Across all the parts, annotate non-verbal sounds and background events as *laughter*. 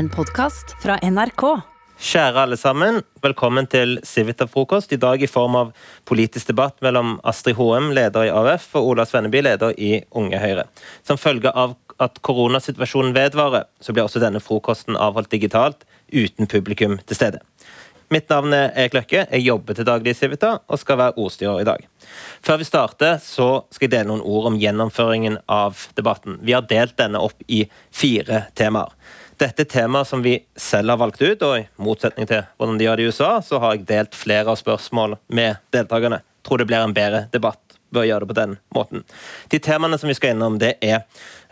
en podkast fra NRK. Kjære alle sammen, velkommen til Civita-frokost. I dag i form av politisk debatt mellom Astrid Hoem, leder i AUF, og Ola Svenneby, leder i Unge Høyre. Som følge av at koronasituasjonen vedvarer, så blir også denne frokosten avholdt digitalt, uten publikum til stede. Mitt navn er Erik Løkke, jeg jobber til daglig i Civita og skal være ordstyrer i dag. Før vi starter, så skal jeg dele noen ord om gjennomføringen av debatten. Vi har delt denne opp i fire temaer. Dette temaer som vi selv har valgt ut, og i motsetning til hvordan de gjør det i USA, så har jeg delt flere av spørsmål med deltakerne. Tror det blir en bedre debatt ved å gjøre det på den måten. De temaene som vi skal innom, det er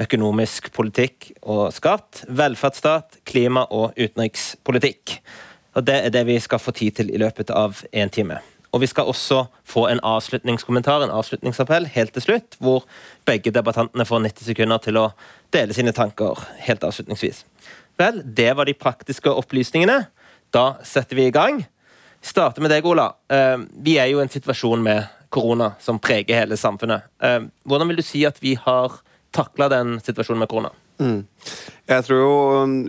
økonomisk politikk og skatt, velferdsstat, klima og utenrikspolitikk. Og Det er det vi skal få tid til i løpet av en time. Og Vi skal også få en avslutningskommentar, en avslutningsappell, helt til slutt, hvor begge debattantene får 90 sekunder til å dele sine tanker helt avslutningsvis. Vel, det var de praktiske opplysningene. Da setter vi i gang. Starter med deg, Ola. Eh, vi er jo i en situasjon med korona som preger hele samfunnet. Eh, hvordan vil du si at vi har takla den situasjonen med korona? Mm. Jeg tror jo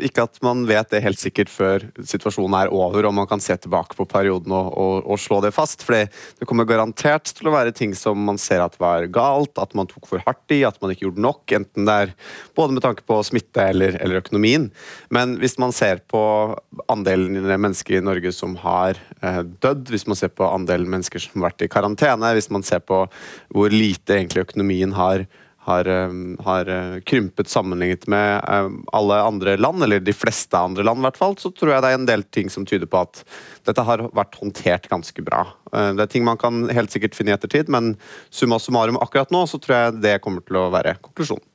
ikke at man vet det helt sikkert før situasjonen er over og man kan se tilbake på perioden og, og, og slå det fast. For det kommer garantert til å være ting som man ser at var galt, at man tok for hardt i, at man ikke gjorde nok. Enten det er både med tanke på smitte eller, eller økonomien. Men hvis man ser på andelen mennesker i Norge som har eh, dødd, hvis man ser på andelen mennesker som har vært i karantene, hvis man ser på hvor lite egentlig økonomien har har, eh, har, eh, krympet sammenlignet med eh, alle andre land, eller de fleste andre land, i hvert fall, så tror jeg det er en del ting som tyder på at dette har vært håndtert ganske bra. Det er ting man kan helt sikkert finne i ettertid, men summa summarum akkurat nå, så tror jeg det kommer til å være konklusjonen.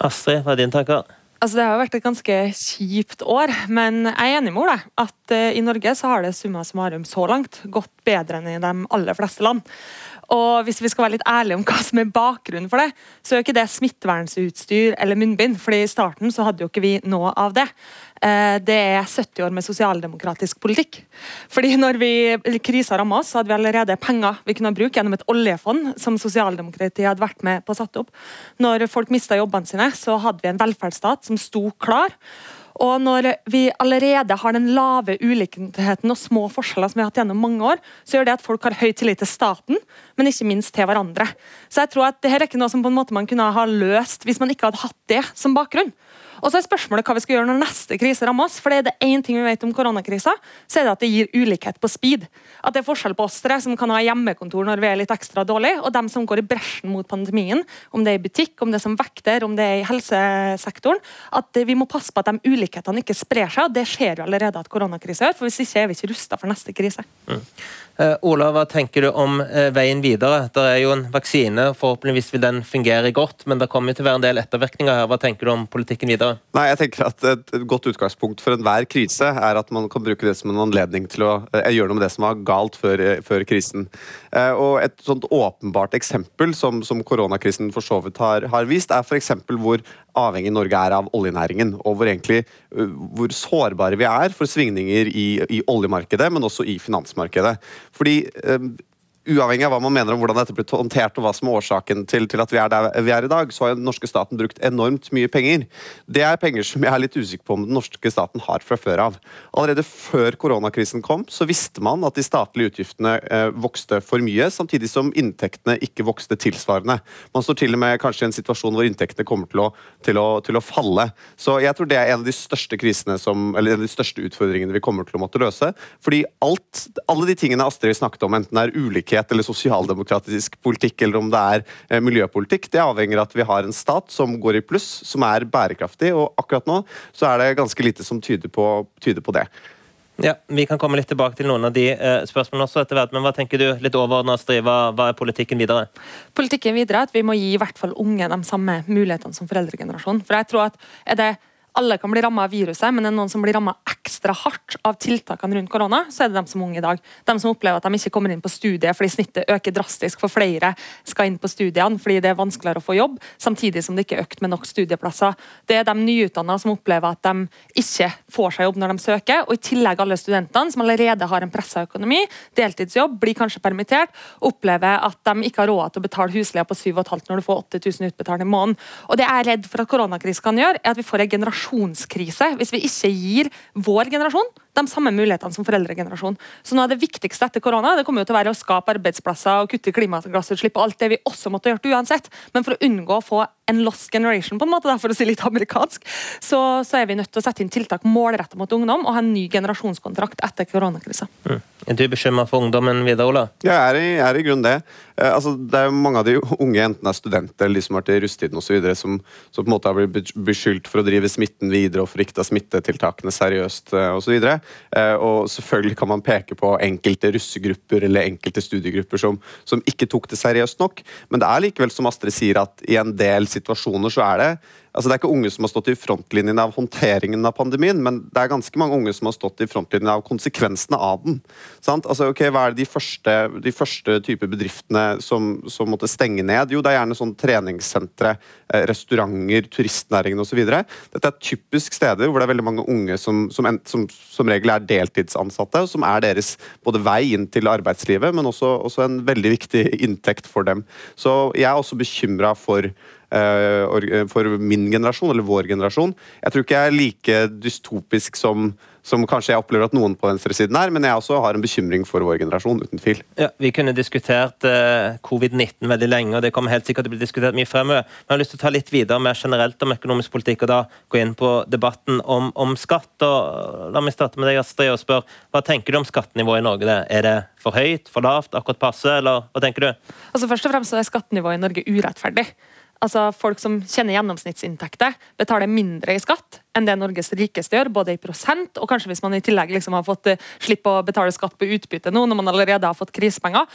Astrid, hva er din tanke? Altså, det har vært et ganske kjipt år, men jeg er enig med Ole. At uh, i Norge så har det summa summarum så langt gått bedre enn i de aller fleste land. Og hvis vi skal være litt ærlige om hva som er bakgrunnen for det, så er jo ikke det smittevernsutstyr eller munnbind, for i starten så hadde jo ikke vi noe av det. Eh, det er 70 år med sosialdemokratisk politikk. Fordi når vi, krisa ramma oss, hadde vi allerede penger vi kunne bruke gjennom et oljefond som sosialdemokratiet hadde vært med på å sette opp. Når folk mista jobbene sine, så hadde vi en velferdsstat som sto klar. Og når vi allerede har den lave ulikheten og små forskjeller som vi har hatt gjennom mange år, så gjør det at folk har høy tillit til staten, men ikke minst til hverandre. Så jeg tror at dette er ikke noe som på en måte man kunne ha løst hvis man ikke hadde hatt det som bakgrunn. Og så er spørsmålet hva vi skal gjøre når neste krise rammer oss. For det er det én ting vi vet om koronakrisa, så er det at det gir ulikhet på speed. At det er forskjell på oss tre som kan ha hjemmekontor når vi er litt ekstra dårlig, og dem som går i bresjen mot pandemien, om det er i butikk, om det er som vekter, om det er i helsesektoren. At vi må passe på at de ulikhetene ikke sprer seg, og det skjer jo allerede at koronakrisa gjør, for hvis ikke er vi ikke rusta for neste krise. Mm. Uh, Ola, hva tenker du om uh, veien videre? Det er jo en vaksine, forhåpentligvis vil den fungere godt, men det kommer til å være en del ettervirkninger her. Hva tenker du om politikken videre? Nei, jeg tenker at Et godt utgangspunkt for enhver krise er at man kan bruke det som en anledning til å uh, gjøre noe med det som var galt før, før krisen. og Et sånt åpenbart eksempel som, som koronakrisen for så vidt har, har vist, er f.eks. hvor avhengig Norge er av oljenæringen, og hvor, egentlig, hvor sårbare vi er for svingninger i, i oljemarkedet, men også i finansmarkedet. Fordi uavhengig av hva man mener om hvordan dette ble håndtert og hva som er årsaken til, til, at vi er der vi er i dag, så har den norske staten brukt enormt mye penger. Det er penger som jeg er litt usikker på om den norske staten har fra før av. Allerede før koronakrisen kom, så visste man at de statlige utgiftene eh, vokste for mye, samtidig som inntektene ikke vokste tilsvarende. Man står til og med kanskje i en situasjon hvor inntektene kommer til å, til å, til å falle. Så jeg tror det er en av de største krisene som, eller en av de største utfordringene vi kommer til å måtte løse. Fordi alt, alle de tingene Astrid snakket om, enten er ulikhet ulikhet eller sosialdemokratisk politikk, eller om det er eh, miljøpolitikk. Det avhenger av at vi har en stat som går i pluss, som er bærekraftig. Og akkurat nå så er det ganske lite som tyder på, tyder på det. Ja, Vi kan komme litt tilbake til noen av de eh, spørsmålene også etter hvert, men hva tenker du litt overordna, Astrid? Hva, hva, er politikken videre? Politikken videre er at vi må gi i hvert fall unge de samme mulighetene som foreldregenerasjonen. For jeg tror at er det alle kan bli ramma av viruset, men det er noen som blir ramma ekstra hardt av tiltakene rundt korona, så er det de som er unge i dag. De som opplever at de ikke kommer inn på studiet fordi snittet øker drastisk for flere skal inn på studiene fordi det er vanskeligere å få jobb, samtidig som det ikke er økt med nok studieplasser. Det er de nyutdanna som opplever at de ikke får seg jobb når de søker, og i tillegg alle studentene som allerede har en pressa økonomi, deltidsjobb, blir kanskje permittert, opplever at de ikke har råd til å betale husleia på 7,5 når du får 8000 utbetalt i måneden. Og det jeg er redd for at koronakrisen kan gjøre, er at vi får en generasjonskrise hvis vi ikke gir vår generasjon de samme mulighetene som foreldregenerasjonen. Så noe av det viktigste etter korona det kommer jo til å være å skape arbeidsplasser og kutte klimagassutslipp og alt det vi også måtte gjort uansett. Men for å unngå å få en lost generation, på en måte, for å si litt amerikansk, så, så er vi nødt til å sette inn tiltak målrettet mot ungdom og ha en ny generasjonskontrakt etter koronakrisa. Mm. Er du bekymret for ungdommen videre, Ola? Ja, jeg er i, jeg er i grunnen det. Eh, altså, det er jo mange av de unge, enten er studenter eller de som har vært i russetiden osv., som, som på en måte har blitt beskyldt for å drive smitten videre og for ikke ta smittetiltakene seriøst eh, osv. Og, eh, selvfølgelig kan man peke på enkelte russegrupper eller enkelte studiegrupper som, som ikke tok det seriøst nok, men det er likevel som Astrid sier, at i en del situasjoner så er det altså Det er ikke unge som har stått i frontlinjen av håndteringen av pandemien, men det er ganske mange unge som har stått i frontlinjen av konsekvensene av den. Sant? Altså, ok, Hva er det de første, de første type bedriftene som, som, måtte stenge ned? Jo, det er gjerne sånn treningssentre, eh, restauranter, turistnæringen osv. Dette er typisk steder hvor det er veldig mange unge som som, som, som regel er deltidsansatte, og som er deres både vei inn til arbeidslivet, men også, også en veldig viktig inntekt for dem. Så jeg er også bekymra for for min generasjon, eller vår generasjon. Jeg tror ikke jeg er like dystopisk som, som kanskje jeg opplever at noen på venstresiden er, men jeg også har en bekymring for vår generasjon, uten tvil. Ja, Vi kunne diskutert uh, covid-19 veldig lenge, og det kommer helt sikkert til å bli diskutert mye fremover. Men jeg har lyst til å ta litt videre mer generelt om økonomisk politikk, og da gå inn på debatten om, om skatt. og La meg starte med deg, Astrid, og spørre hva tenker du om skattenivået i Norge? Er det for høyt, for lavt, akkurat passe, eller hva tenker du? Altså Først og fremst er skattenivået i Norge urettferdig. Altså Folk som kjenner gjennomsnittsinntekter, betaler mindre i skatt enn det Norges rikeste gjør, både i prosent og kanskje hvis man i tillegg liksom har fått uh, slippe å betale skatt på utbytte nå, når man allerede har fått krisepenger.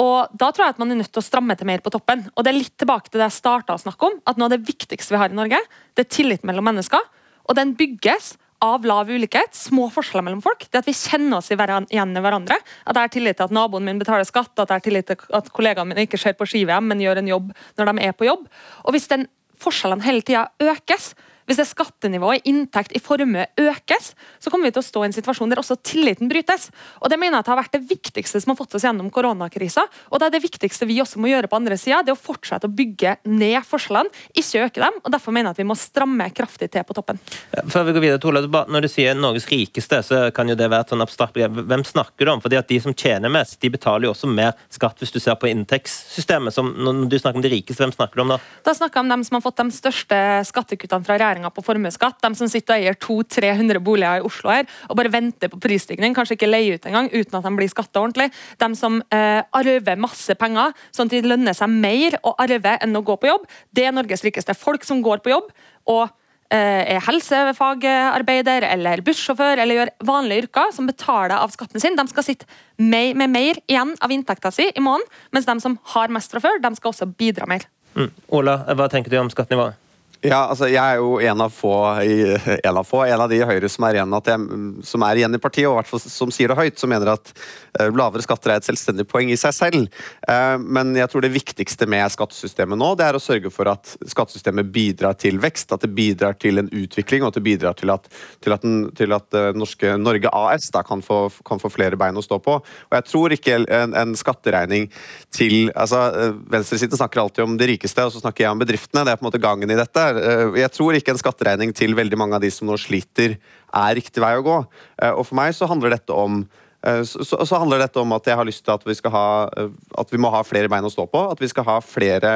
Og Da tror jeg at man er nødt til å stramme til mer på toppen. Og Det er litt tilbake til det jeg starta å snakke om, at noe av det viktigste vi har i Norge, det er tillit mellom mennesker. Og den bygges av lav ulikhet, små forskjeller mellom folk. Det At vi kjenner oss igjen i hverandre. At jeg har tillit til at naboen min betaler skatt, at jeg har tillit til at kollegaene mine ikke ser på ski-VM, men gjør en jobb når de er på jobb. Og Hvis den forskjellene hele tida økes, hvis det skattenivået, inntekt, i formue økes, så kommer vi til å stå i en situasjon der også tilliten brytes. Og Det mener jeg har vært det viktigste som har fått oss gjennom koronakrisa. Og det er det viktigste vi også må gjøre på andre sida. Det er å fortsette å bygge ned forskjellene, ikke øke dem. og Derfor mener jeg at vi må stramme kraftig til på toppen. Før vi går videre, Tole, Når du sier Norges rikeste, så kan jo det være et sånn abstrakt begrep. Hvem snakker du om? Fordi at De som tjener mest, de betaler jo også mer skatt hvis du ser på inntektssystemet. Som når du snakker om de rikeste, hvem snakker du om da? Da snakker jeg om dem som har fått de største skattekuttene fra regjeringa regjeringa på formuesskatt. De som sitter og eier 200-300 boliger i Oslo her og bare venter på prisstigning, kanskje ikke leier ut engang, uten at de blir skatta ordentlig. De som eh, arver masse penger, sånn at det lønner seg mer å arve enn å gå på jobb. Det er Norges rikeste. Folk som går på jobb og eh, er helsefagarbeider eller bussjåfør eller gjør vanlige yrker, som betaler av skatten sin, de skal sitte med, med mer igjen av inntekta si i måneden, mens de som har mest fra før, de skal også bidra mer. Mm. Ola, hva tenker du om skattenivået? Ja, altså Jeg er jo en av få, en av, få, en av de i Høyre som er, igjen, jeg, som er igjen i partiet, og hvert som sier det høyt, som mener at uh, lavere skatter er et selvstendig poeng i seg selv. Uh, men jeg tror det viktigste med skattesystemet nå, det er å sørge for at skattesystemet bidrar til vekst, at det bidrar til en utvikling, og at det bidrar til at, til at, den, til at uh, norske Norge AS da, kan, få, kan, få, flere bein å stå på. Og jeg tror ikke en, en skatteregning til altså Venstresiden snakker alltid om de rikeste, og så snakker jeg om bedriftene. Det er på en måte gangen i dette der. Eh, jeg tror ikke en skatteregning til veldig mange av de som nå sliter, er riktig vei å gå. Eh, og for meg så handler dette om så, så, så, handler dette om at jeg har lyst til at vi, skal ha, eh, at vi må ha flere bein å stå på. At vi skal ha flere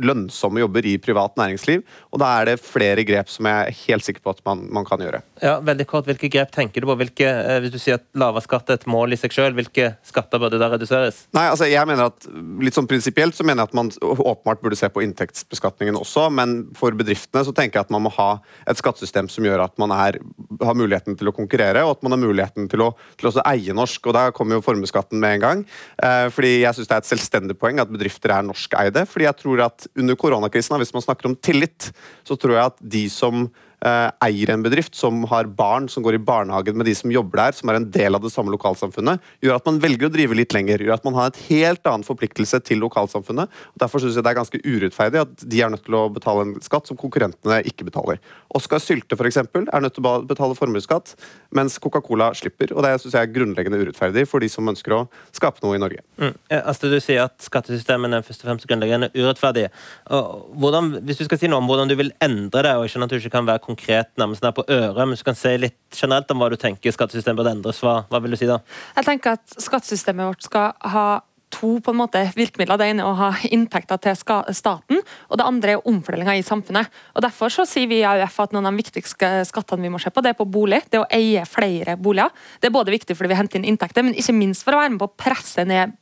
lønnsomme jobber i privat næringsliv. Og da er det flere grep som jeg er helt sikker på at man, man kan gjøre. Ja, veldig kort, Hvilke grep tenker du på? Hvilke, eh, hvis du sier at lavere skatt er et mål i seg selv, hvilke skatter burde da reduseres? Nei, altså jeg mener at litt sånn Prinsipielt så mener jeg at man åpenbart burde se på inntektsbeskatningen også, men for bedriftene så tenker jeg at man må ha et skattesystem som gjør at man er, har muligheten til å konkurrere, og at man har muligheten til å, til å eie noe norsk, og da kommer jo formuesskatten med en gang. Eh, fordi jeg syns det er et selvstendig poeng at bedrifter er norskeide. Fordi jeg tror at under koronakrisen, hvis man snakker om tillit, så tror jeg at de som eier en bedrift, som har barn som går i barnehagen med de som jobber der, som er en del av det samme lokalsamfunnet, gjør at man velger å drive litt lenger. Gjør at man har et helt annen forpliktelse til lokalsamfunnet. og Derfor syns jeg det er ganske urettferdig at de er nødt til å betale en skatt som konkurrentene ikke betaler. Oskar Sylte eksempel, er nødt til å betale formuesskatt, mens Coca-Cola slipper. og Det syns jeg er grunnleggende urettferdig for de som ønsker å skape noe i Norge. Mm. Altså, du sier at skattesystemene er først og fremst grunnleggende urettferdige. Hvordan, hvis du skal si noe om hvordan du vil endre det, og ikke at du ikke kan være konkret nærmest nær på øret, men hvis du kan si litt generelt om hva du tenker skattesystemet burde endres, hva, hva vil du si da? Jeg tenker at skattesystemet vårt skal ha to på en måte virkemidler. Det ene er å ha inntekter til staten, og det andre er omfordelinga i samfunnet. Og Derfor så sier vi i AUF at noen av de viktigste skattene vi må se på, det er på bolig. Det å eie flere boliger. Det er både viktig fordi vi henter inn inntekter, men ikke minst for å være med på å presse ned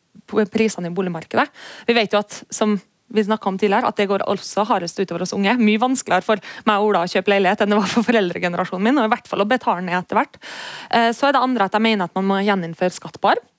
prisene i boligmarkedet. Vi vet jo at som vi om tidligere, at det går også hardest utover oss unge. Mye vanskeligere for meg og Ola å kjøpe leilighet enn det var for foreldregenerasjonen min. og i hvert fall å betale ned etter hvert. Eh, så er det andre at jeg mener at man må gjeninnføre skatt på arv.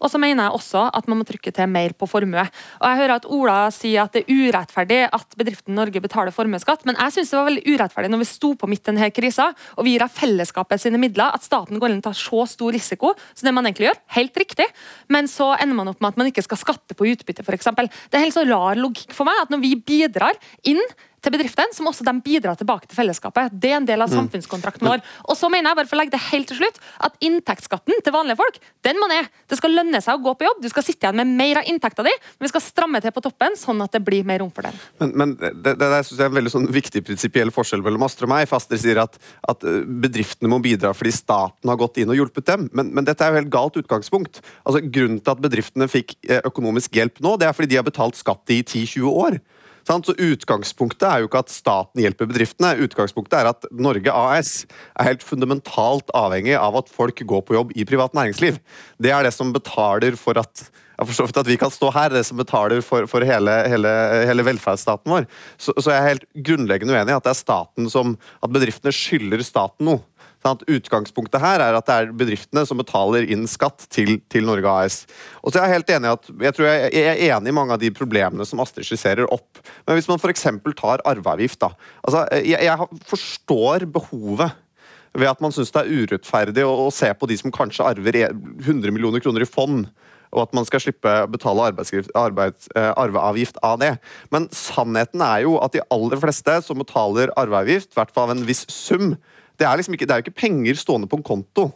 Og så mener jeg også at man må trykke til mer på formue. Og jeg hører at Ola sier at det er urettferdig at bedriften Norge betaler formuesskatt, men jeg syns det var veldig urettferdig når vi sto på midt denne krisa, og vi gir av fellesskapet sine midler, at staten går inn og tar så stor risiko så det man egentlig gjør. Helt riktig, men så ender man opp med at man ikke skal skatte på utbytte, f.eks. Det er helt så rar logikk for meg at når vi bidrar inn til bedriften, som også de bidrar tilbake til fellesskapet. Det er en del av mm. samfunnskontrakten vår. Og så mener jeg bare for å legge det helt til slutt, at inntektsskatten til vanlige folk, den må ned. Det skal lønne seg å gå på jobb. Du skal sitte igjen med mer av inntekta di, men vi skal stramme til på toppen, sånn at det blir mer rom for den. Men, men det, det der synes jeg er en veldig sånn viktig prinsipiell forskjell mellom Astrid og meg. Faster sier at, at, eh, bedriftene må bidra fordi staten har gått inn og hjulpet dem. Men, men dette er jo helt galt utgangspunkt. Altså, grunnen til at bedriftene fikk eh, økonomisk hjelp nå, det er fordi de har betalt skatt i 10-20 år. Så Utgangspunktet er jo ikke at staten hjelper bedriftene. Utgangspunktet er at Norge AS er helt fundamentalt avhengig av at folk går på jobb i privat næringsliv. Det er det som betaler for at at vi kan stå her, det som betaler for, for hele, hele, hele, velferdsstaten vår. Så, så, jeg er helt grunnleggende uenig i at det er staten som, at bedriftene skylder staten noe. Sånn utgangspunktet her er at det er bedriftene som betaler inn skatt til, til Norge AS. Og så er Jeg helt enig at, jeg tror jeg, er enig i mange av de problemene som Astrid skisserer opp. Men hvis man f.eks. tar arveavgift da, altså, jeg, jeg forstår behovet ved at man syns det er urettferdig å, se på de som kanskje arver 100 millioner kroner i fond, og at man skal slippe å betale eh, arveavgift av det. Men sannheten er jo at de aller fleste som betaler arveavgift, i hvert fall av en viss sum, det er, liksom ikke, det er jo ikke penger stående på en konto.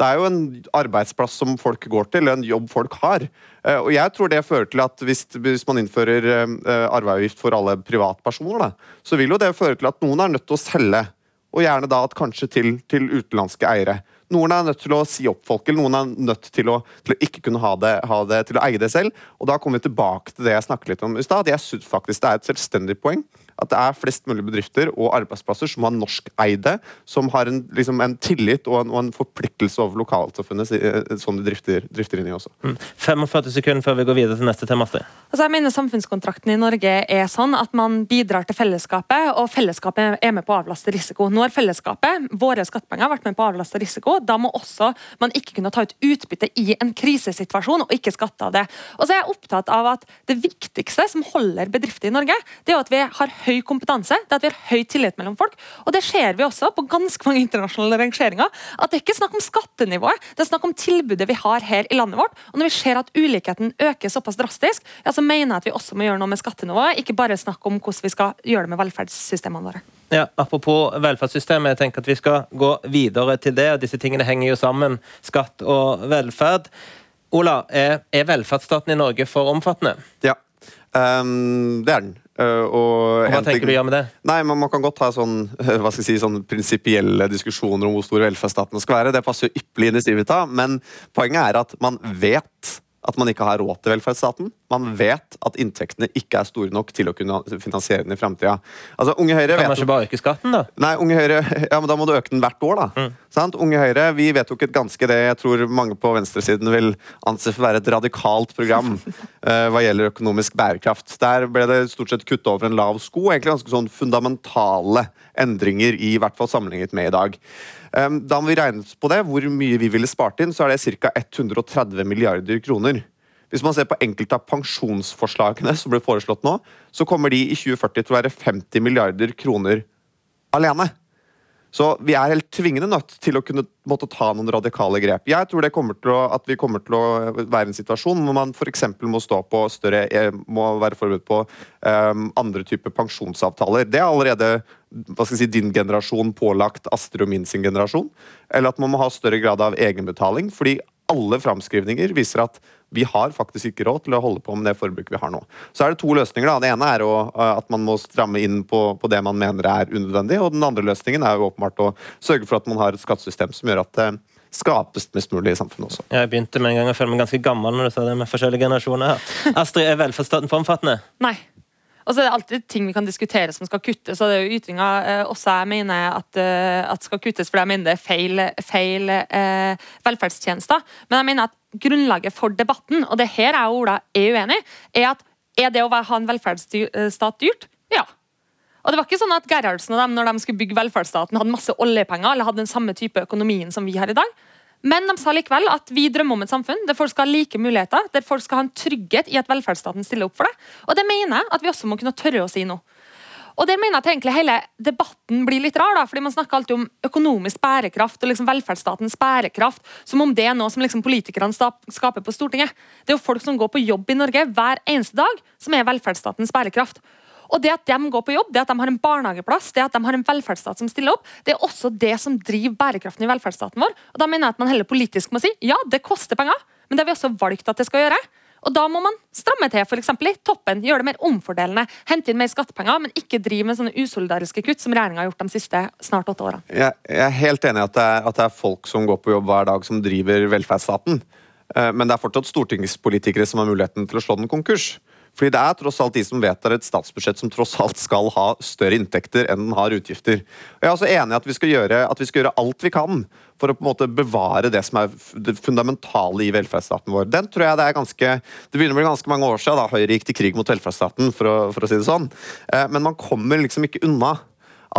Det er jo en arbeidsplass som folk går til, en jobb folk har. Eh, og jeg tror det fører til at hvis, hvis man innfører uh, arveavgift for alle privatpersoner, da, så vil jo det føre til at noen er nødt til å selge. Og gjerne da kanskje til, til utenlandske eiere. Noen er nødt til å si opp folk, eller noen er nødt til å, til å ikke kunne ha det, ha det, til å eie det selv. Og da kommer vi tilbake til det jeg snakket litt om i stad. Jeg syns faktisk det er et selvstendig poeng at det er flest mulig bedrifter og arbeidsplasser som har norskeide, som har en, liksom en tillit og en, og en, forpliktelse over lokalsamfunnet, eh, som de drifter, drifter inn i også. Mm. 45 sekunder før vi går videre til neste tema. Altså, jeg mener Samfunnskontrakten i Norge er sånn at man bidrar til fellesskapet, og fellesskapet er med på å avlaste risiko. Når fellesskapet, våre skattepenger, vært med på å avlaste risiko. Da må også man ikke kunne ta ut utbytte i en krisesituasjon, og ikke skatte av det. Og så er jeg opptatt av at Det viktigste som holder bedrifter i Norge, det er at vi har høy høy kompetanse, det at vi har høy tillit mellom folk. Og det ser vi også på ganske mange internasjonale rangeringer. At det er ikke snakk om skattenivået, det er snakk om tilbudet vi har her i landet vårt. Og når vi ser at ulikheten øker såpass drastisk, ja, så mener jeg at vi også må gjøre noe med skattenivået, ikke bare snakke om hvordan vi skal gjøre det med velferdssystemene våre. Ja, Apropos velferdssystemet, jeg tenker at vi skal gå videre til det. og Disse tingene henger jo sammen, skatt og velferd. Ola, er, er velferdsstaten i Norge for omfattende? Ja, um, det er den. Uh, og Hva tenker du gjør med det? Nei, Man, man kan godt ha sånn, hva skal jeg si, sånn prinsipielle diskusjoner om hvor stor velferdsstaten skal være. Det passer jo ypperlig inn i Civita, men poenget er at man vet at man ikke har råd til velferdsstaten. Man vet at inntektene ikke er store nok til å kunne finansiere den i framtida. Altså, Unge Høyre Kan man ikke bare øke skatten, da? Nei, Unge Høyre, ja, men da må du øke den hvert år, da. Mm. Sant? Unge Høyre vi vedtok et ganske det jeg tror mange på venstresiden vil anse for å være et radikalt program uh, *laughs* hva gjelder økonomisk bærekraft. Der ble det stort sett kutt over en lav sko. Egentlig ganske sånn fundamentale endringer, i hvert fall sammenlignet med i dag. Um, da vi regnet på det, hvor mye vi ville spart inn, så er det ca. 130 milliarder kroner. Hvis man ser på enkelte av pensjonsforslagene som ble foreslått nå, så kommer de i 2040 til å være 50 milliarder kroner alene. Så vi er helt tvingende nødt til å kunne måtte ta noen radikale grep. Jeg tror det kommer til å, at vi kommer til å være i en situasjon hvor man f.eks. må stå på større eh, må være forberedt på um, andre typer pensjonsavtaler. Det er allerede hva skal jeg si, din generasjon pålagt Astrid og min sin generasjon. Eller at man må ha større grad av egenbetaling. fordi alle framskrivninger viser at vi har faktisk ikke råd til å holde på med det forbruket vi har nå. Så er det to løsninger. da. Det ene er å, eh, at man må stramme inn på, på, det man mener er unødvendig. Og den andre løsningen er jo åpenbart å sørge for at man har et skattesystem som gjør at det skapes mest mulig i samfunnet også. Jeg begynte med en gang å føle meg ganske gammel når du sa det med forskjellige generasjoner her. *laughs* Astrid, er velferdsstaten for omfattende? Nei. Og så er det alltid ting vi kan diskutere som skal kuttes. og det er jo ytringer eh, også jeg mener at, eh, at, skal kuttes, fordi jeg mener det er feil, feil eh, velferdstjenester. Men jeg mener at grunnlaget for debatten, og det her er Ola er uenig, er at er det å ha en velferdsstat dyrt? Ja. Og det var ikke sånn at Gerhardsen og dem, når de skulle bygge velferdsstaten, hadde masse oljepenger eller hadde den samme type økonomien som vi har i dag. Men de sa likevel at vi drømmer om et samfunn der folk skal ha like muligheter, der folk skal ha en trygghet i at velferdsstaten stiller opp for det. Og det mener jeg at vi også må kunne tørre å si nå. Og der mener jeg at egentlig hele debatten blir litt rar, da, fordi man snakker alltid om økonomisk bærekraft og liksom velferdsstatens bærekraft, som om det er noe som liksom politikerne skaper på Stortinget. Det er jo folk som går på jobb i Norge hver eneste dag, som er velferdsstatens bærekraft. Og det at de går på jobb, det at de har en barnehageplass, det at de har en velferdsstat som stiller opp, det er også det som driver bærekraften i velferdsstaten vår. Og da mener jeg at man heller politisk må si ja, det koster penger, men det har vi også valgt at det skal gjøre. Og Da må man stramme til, for i toppen. Gjøre det mer omfordelende. Hente inn mer skattepenger, men ikke drive med sånne usolidariske kutt som regjeringa har gjort de siste snart åtte åra. Jeg, jeg, er helt enig i at, at, det er folk som går på jobb hver dag, som driver velferdsstaten. Eh, men det er fortsatt stortingspolitikere som har muligheten til å slå den konkurs. Fordi det er tross alt de som vedtar et statsbudsjett som tross alt skal ha større inntekter enn den har utgifter. Og jeg er også enig i at vi skal gjøre, vi skal gjøre alt vi kan for å på en måte bevare det som er det fundamentale i velferdsstaten vår. Den tror jeg Det er ganske, det begynner å bli ganske mange år siden da Høyre gikk til krig mot velferdsstaten, for å, for å si det sånn. Eh, men man kommer liksom ikke unna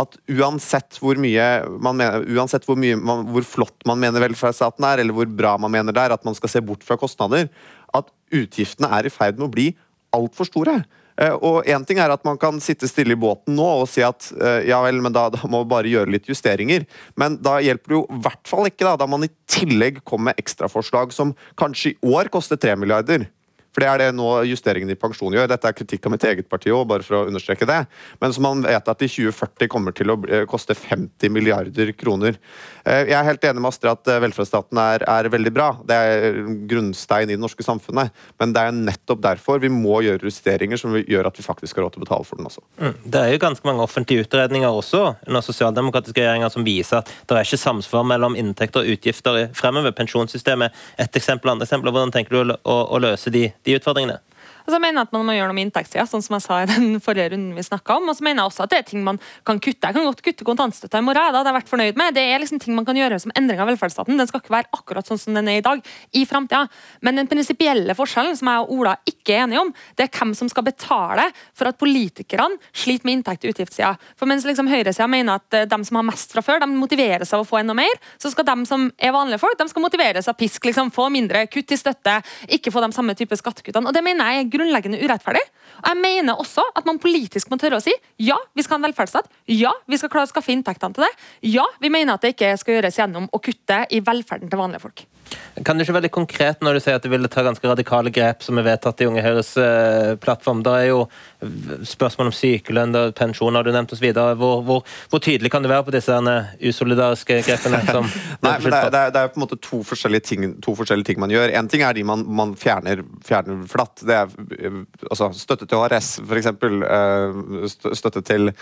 at uansett hvor mye man mener, uansett hvor, mye man, hvor flott man mener velferdsstaten er, eller hvor bra man mener det er, at man skal se bort fra kostnader, at utgiftene er i ferd med å bli altfor store. Eh, og én ting er at man kan sitte stille i båten nå og si at eh, ja vel, men da, da må vi bare gjøre litt justeringer. Men da hjelper det jo i hvert fall ikke da, da man i tillegg kommer med ekstraforslag som kanskje i år koster 3 milliarder. For det er det nå justeringene i pensjon gjør. Dette er kritikk av mitt eget parti òg, bare for å understreke det. Men som man vet at i 2040 kommer til å koste 50 milliarder kroner. Eh, jeg er helt enig med Astrid at eh, velferdsstaten er, er, veldig bra. Det er grunnstein i det norske samfunnet. Men det er nettopp derfor vi må gjøre justeringer som gjør at vi faktisk har råd til å betale for den også. Mm. Det er jo ganske mange offentlige utredninger også under sosialdemokratiske regjeringer som viser at det er ikke samsvar mellom inntekter og utgifter fremover. Pensjonssystemet et eksempel, andre eksempler. Hvordan tenker du å, å løse de de utfordringene? Altså, så mener jeg at Man må gjøre noe med inntektssida, sånn som jeg sa i den forrige runden vi snakka om. Og så mener jeg også at det er ting man kan kutte. Jeg kan godt kutte kontantstøtta i morgen. Det hadde jeg vært fornøyd med. Det er liksom ting man kan gjøre som endring av velferdsstaten. Den skal ikke være akkurat sånn som den er i dag, i framtida. Men den prinsipielle forskjellen som jeg og Ola ikke er enige om, det er hvem som skal betale for at politikerne sliter med inntekt i utgiftssida. For mens liksom høyresida mener at eh, de som har mest fra før, de motiveres av å få enda mer, så skal de som er vanlige folk, de skal motiveres av pisk. liksom Få mindre, kutt i støtte, ikke få de samme type skattekuttene. Og det mener jeg grunnleggende urettferdig. Og jeg mener også at man politisk må tørre å si ja, vi skal ha en velferdsstat. Ja, vi skal klare å skaffe inntektene til det. Ja, vi mener at det ikke skal gjøres gjennom å kutte i velferden til vanlige folk. Kan du ikke være litt konkret når du sier at du ville ta ganske radikale grep som er vedtatt i Unge Høyres uh, plattform? Da er jo spørsmål om sykelønn, pensjon har du nevnt osv. Hvor, hvor, hvor tydelig kan du være på disse usolidariske grepene? *laughs* Som Nei, men det det, er, det er, på en måte to forskjellige ting, to forskjellige ting man gjør. En ting er de man, man fjerner, fjerner flatt. Det er altså, støtte til HRS, f.eks. Uh, støtte til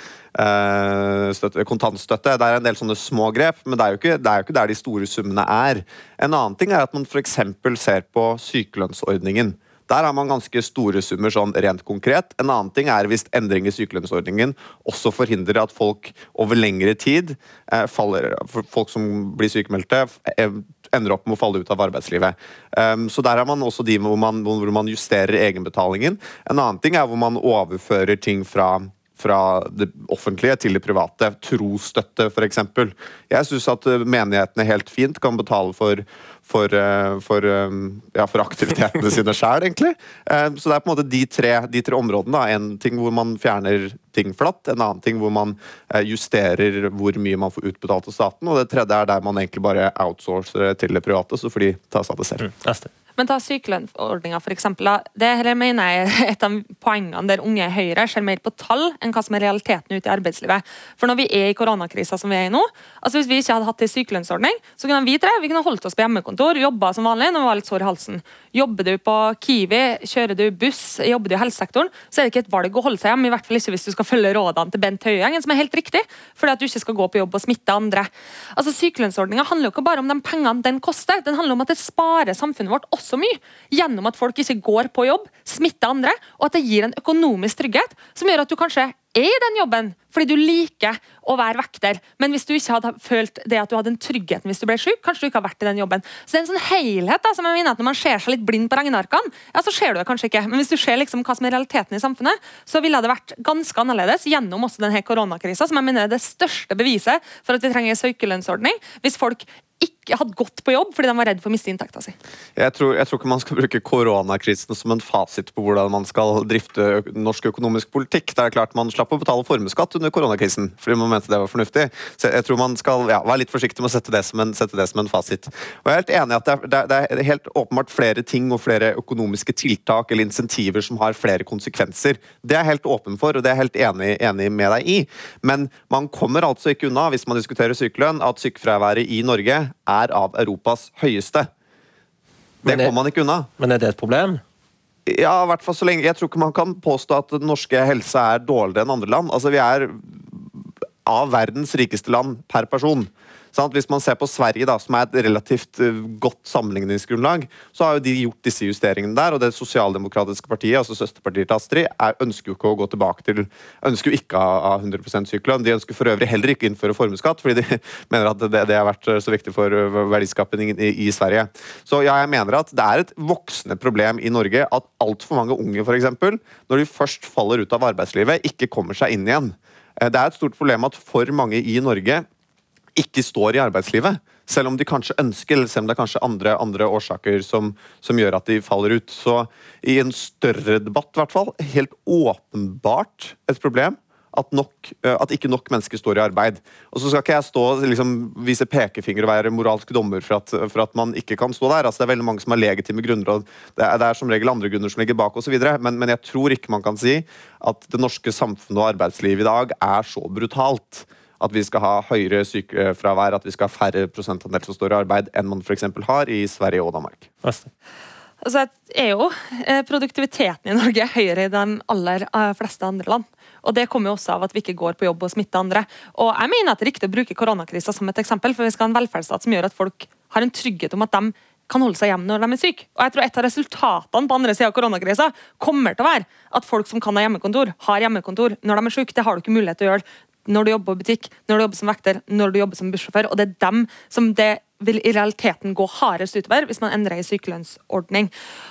støtte, kontantstøtte. Det er en del sånne små grep, men det er, jo ikke, det er jo ikke der de store summene er. En annen ting er at man f.eks. ser på sykelønnsordningen. Der har man ganske store summer sånn rent konkret. En annen ting er hvis endring i sykelønnsordningen også forhindrer at folk over lengre tid eh, faller, Folk som blir sykemeldte, eh, ender opp med å falle ut av arbeidslivet. Um, så der har man også de hvor man, hvor man justerer egenbetalingen. En annen ting er hvor man overfører ting fra fra det offentlige til det private. Trosstøtte, f.eks. Jeg syns at eh, menighetene helt fint kan betale for for, eh, for, eh, ja, for aktivitetene *laughs* sine sjøl, egentlig. Så det er på en måte de tre, de tre områdene. Da. En ting hvor man fjerner ting flatt, en annen ting hvor man justerer hvor mye man får utbetalt av staten, og det tredje er der man egentlig bare outsourcer til det private, så får de ta seg av det selv. Mm. Men ta sykelønnsordninga, f.eks. Det mener jeg er et av poengene der unge Høyre ser mer på tall enn hva som er realiteten ute i arbeidslivet. For når vi er i koronakrisa som vi er i nå, altså hvis vi ikke hadde hatt en sykelønnsordning, så kunne vi tre vi kunne holdt oss på hjemmekontor, jobba som vanlig når vi var litt sår i halsen. Jobber du på Kiwi, kjører du buss, jobber du i helsesektoren, så er det ikke et valg å holde seg hjemme. I hvert fall ikke hvis du skal følge rådene til Bent Høie, som er helt riktig, fordi at du ikke skal gå på jobb og smitte andre. Altså Sykelønnsordninga handler jo ikke bare om de pengene den koster, den handler om at det sparer samfunnet vårt også så mye gjennom at folk ikke går på jobb, smitter andre, og at det gir en økonomisk trygghet som gjør at du kanskje er i den jobben fordi du liker å være vekter. Men hvis du ikke hadde følt det at du hadde den tryggheten hvis du ble syk, kanskje du ikke har vært i den jobben. Så det er en sånn helhet da, som jeg mener at Når man ser seg litt blind på regnearkene, ja, så ser du det kanskje ikke. Men hvis du ser liksom hva som er realiteten i samfunnet, så ville det vært ganske annerledes gjennom også denne koronakrisa, som jeg mener er det største beviset for at vi trenger en søkelønnsordning. Hvis folk ikke hadde gått på jobb fordi de var redd for å miste inntekta si. Jeg tror, jeg tror, ikke man skal bruke koronakrisen som en fasit på hvordan man skal drifte norsk økonomisk politikk. Det er klart Man slapp å betale formuesskatt under koronakrisen fordi man mente det var fornuftig. Så jeg tror man skal ja, være litt forsiktig med å sette det som en, det som en fasit. Og Jeg er helt enig i at det er, det er, helt åpenbart flere ting og flere økonomiske tiltak eller insentiver som har flere konsekvenser. Det er jeg helt åpen for, og det er jeg helt enig, enig med deg i. Men man kommer altså ikke unna, hvis man diskuterer sykelønn, at sykefraværet i Norge er av Europas høyeste. Det, det kommer man ikke unna. Men er det et problem? Ja, i hvert fall så lenge Jeg tror ikke man kan påstå at den norske helse er dårligere enn andre land. Altså, vi er av verdens rikeste land per person. Sånn hvis man ser på Sverige, da, som er et relativt uh, godt sammenligningsgrunnlag, så har jo de gjort disse justeringene der. Og det sosialdemokratiske partiet, altså søsterpartiet til Astrid, er, ønsker jo ikke å gå tilbake til Ønsker jo ikke å ha 100% sykelønn. De ønsker for øvrig heller ikke å innføre formuesskatt, fordi de *laughs* mener at det, det, har vært så viktig for verdiskapingen i, i, Sverige. Så ja, jeg mener at det er et voksende problem i Norge at altfor mange unge, f.eks., når de først faller ut av arbeidslivet, ikke kommer seg inn igjen. Eh, det er et stort problem at for mange i Norge ikke står i arbeidslivet. Selv om de kanskje ønsker, eller selv om det er kanskje andre, andre årsaker som, som, gjør at de faller ut. Så i en større debatt, i hvert fall, helt åpenbart et problem at, nok, eh, at, ikke nok mennesker står i arbeid. Og så skal ikke jeg stå liksom, vise pekefinger og være moralsk dommer for at, for at, man ikke kan stå der. Altså, det er veldig mange som har legitime grunner, og det er, det er som regel andre grunner som ligger bak osv. Men, men jeg tror ikke man kan si at det norske samfunnet og arbeidslivet i dag er så brutalt at vi skal ha høyere sykefravær, at vi skal ha færre prosentandel som står i arbeid, enn man f.eks. har i Sverige og Danmark. Altså, er jo eh, Produktiviteten i Norge er høyere i de aller eh, fleste andre land. Og Det kommer jo også av at vi ikke går på jobb og smitter andre. Og jeg mener at det er riktig å bruke koronakrisa som et eksempel, for vi skal ha en velferdsstat som gjør at folk har en trygghet om at de kan holde seg hjemme når de er syke. Og jeg tror Et av resultatene på andre siden av koronakrisa kommer til å være at folk som kan ha hjemmekontor, har hjemmekontor når de er syke. Det har du ikke mulighet til å gjøre når du jobber på butikk, når du jobber som vekter, når du jobber som bussjåfør. Og det er dem som det vil i realiteten gå hardest utover hvis man endrer i sykelønnsordning.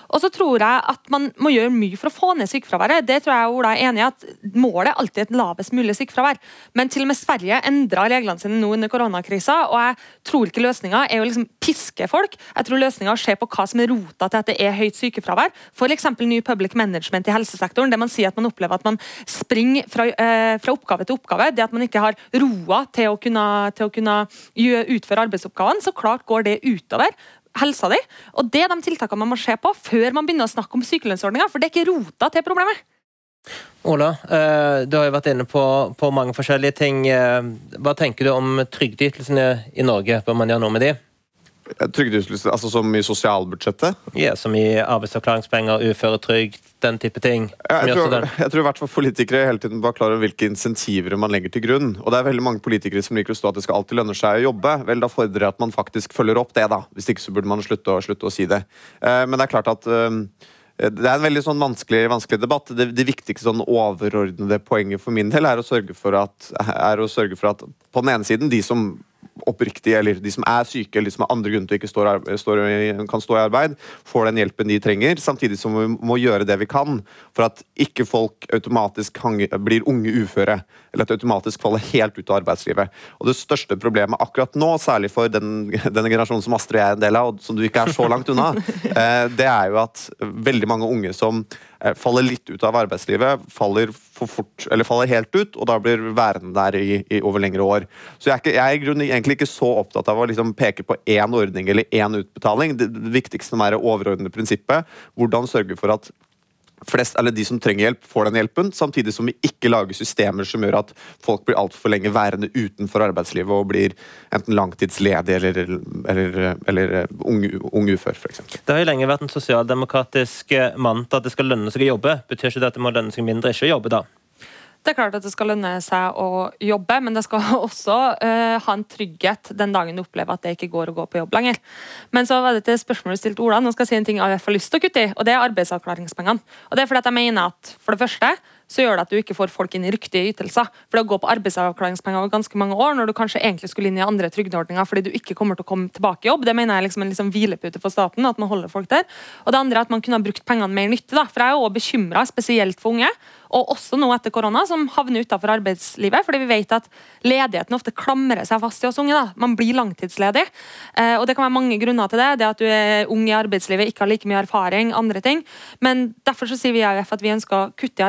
Og så tror jeg at man må gjøre mye for å få ned sykefraværet. Det tror jeg Ola er enig i at Målet er alltid et lavest mulig sykefravær. Men til og med Sverige endra reglene sine nå under koronakrisa, og jeg tror ikke løsninga er å liksom piske folk. Jeg tror løsninga se på hva som er rota til at det er høyt sykefravær. F.eks. ny public management i helsesektoren, der man sier at man opplever at man springer fra, eh, fra oppgave til oppgave. Det at man ikke har roa til å kunne, til å kunne utføre arbeidsoppgavene. så klart går det utover helsa di. Og det er de tiltakene man må se på før man begynner å snakke om sykelønnsordninga, for det er ikke rota til problemet. Ola, eh, du har jo vært inne på, på mange forskjellige ting. Eh, hva tenker du om trygdeytelsene i Norge? Bør man gjøre noe med de? Trygdeytelser, altså som i sosialbudsjettet? Ja, som i arbeidsavklaringspenger, uføretrygd, den type ting. jeg, tror, jeg tror i hvert fall politikere hele tiden bare klarer hvilke insentiver man legger til grunn. Og det er veldig mange politikere som liker å stå at det skal alltid lønne seg å jobbe. Vel, da fordrer jeg at man faktisk følger opp det, da. Hvis ikke så burde man slutte å, slutte å si det. Eh, men det er klart at eh, det er en veldig sånn vanskelig, vanskelig debatt. Det, det, viktigste sånn overordnede poenget for min del er å, sørge for at, er å sørge for at på den ene siden de som oppriktig, eller de som er syke eller de som har andre grunner til ikke står, står, kan stå i arbeid, får den hjelpen de trenger. Samtidig som vi må gjøre det vi kan for at ikke folk automatisk blir unge uføre. Eller at de automatisk faller helt ut av arbeidslivet. Og Det største problemet akkurat nå, særlig for den, denne generasjonen som Astrid er en del av, og som du ikke er så langt unna, *laughs* eh, det er jo at veldig mange unge som faller litt ut av arbeidslivet, faller, fort, faller helt ut, og da blir værende der i, i over lengre år. Så jeg er, jeg er egentlig ikke så opptatt av å liksom peke på én ordning eller én utbetaling. Det, det viktigste er det overordnede prinsippet. Hvordan sørge for at flest, eller de som trenger hjelp, får den hjelpen, samtidig som vi ikke lager systemer som gjør at folk blir altfor lenge værende utenfor arbeidslivet og blir enten langtidsledige eller, eller, eller unge, unge ufør, f.eks. Det har jo lenge vært en sosialdemokratisk mantra at det skal lønne seg å jobbe. Betyr ikke det at det må lønne seg mindre ikke å jobbe, da? Det er klart at det skal lønne seg å jobbe, men det skal *laughs* også uh, ha en trygghet den dagen du opplever at det ikke går å gå på jobb lenger. Men så var det til spørsmålet stilt Ola. Nå skal jeg si en ting AUF har lyst til å kutte i, og det er arbeidsavklaringspengene. Og det er fordi at jeg mener at for det første så gjør det at du ikke får folk inn i riktige ytelser. For det å gå på arbeidsavklaringspenger over ganske mange år, når du kanskje egentlig skulle inn i andre trygdeordninger fordi du ikke kommer til å komme tilbake i jobb, det mener jeg er liksom en liksom hvilepute for staten. at man holder folk der. Og det andre er at man kunne ha brukt pengene mer nytte. da, For jeg er jo bekymra, spesielt for unge, og også nå etter korona, som havner utenfor arbeidslivet. fordi vi vet at ledigheten ofte klamrer seg fast i oss unge. da. Man blir langtidsledig. Eh, og det kan være mange grunner til det. Det at du er ung i arbeidslivet, ikke har like mye erfaring, andre ting. Men derfor så sier vi i AUF at vi ønsker å kutte i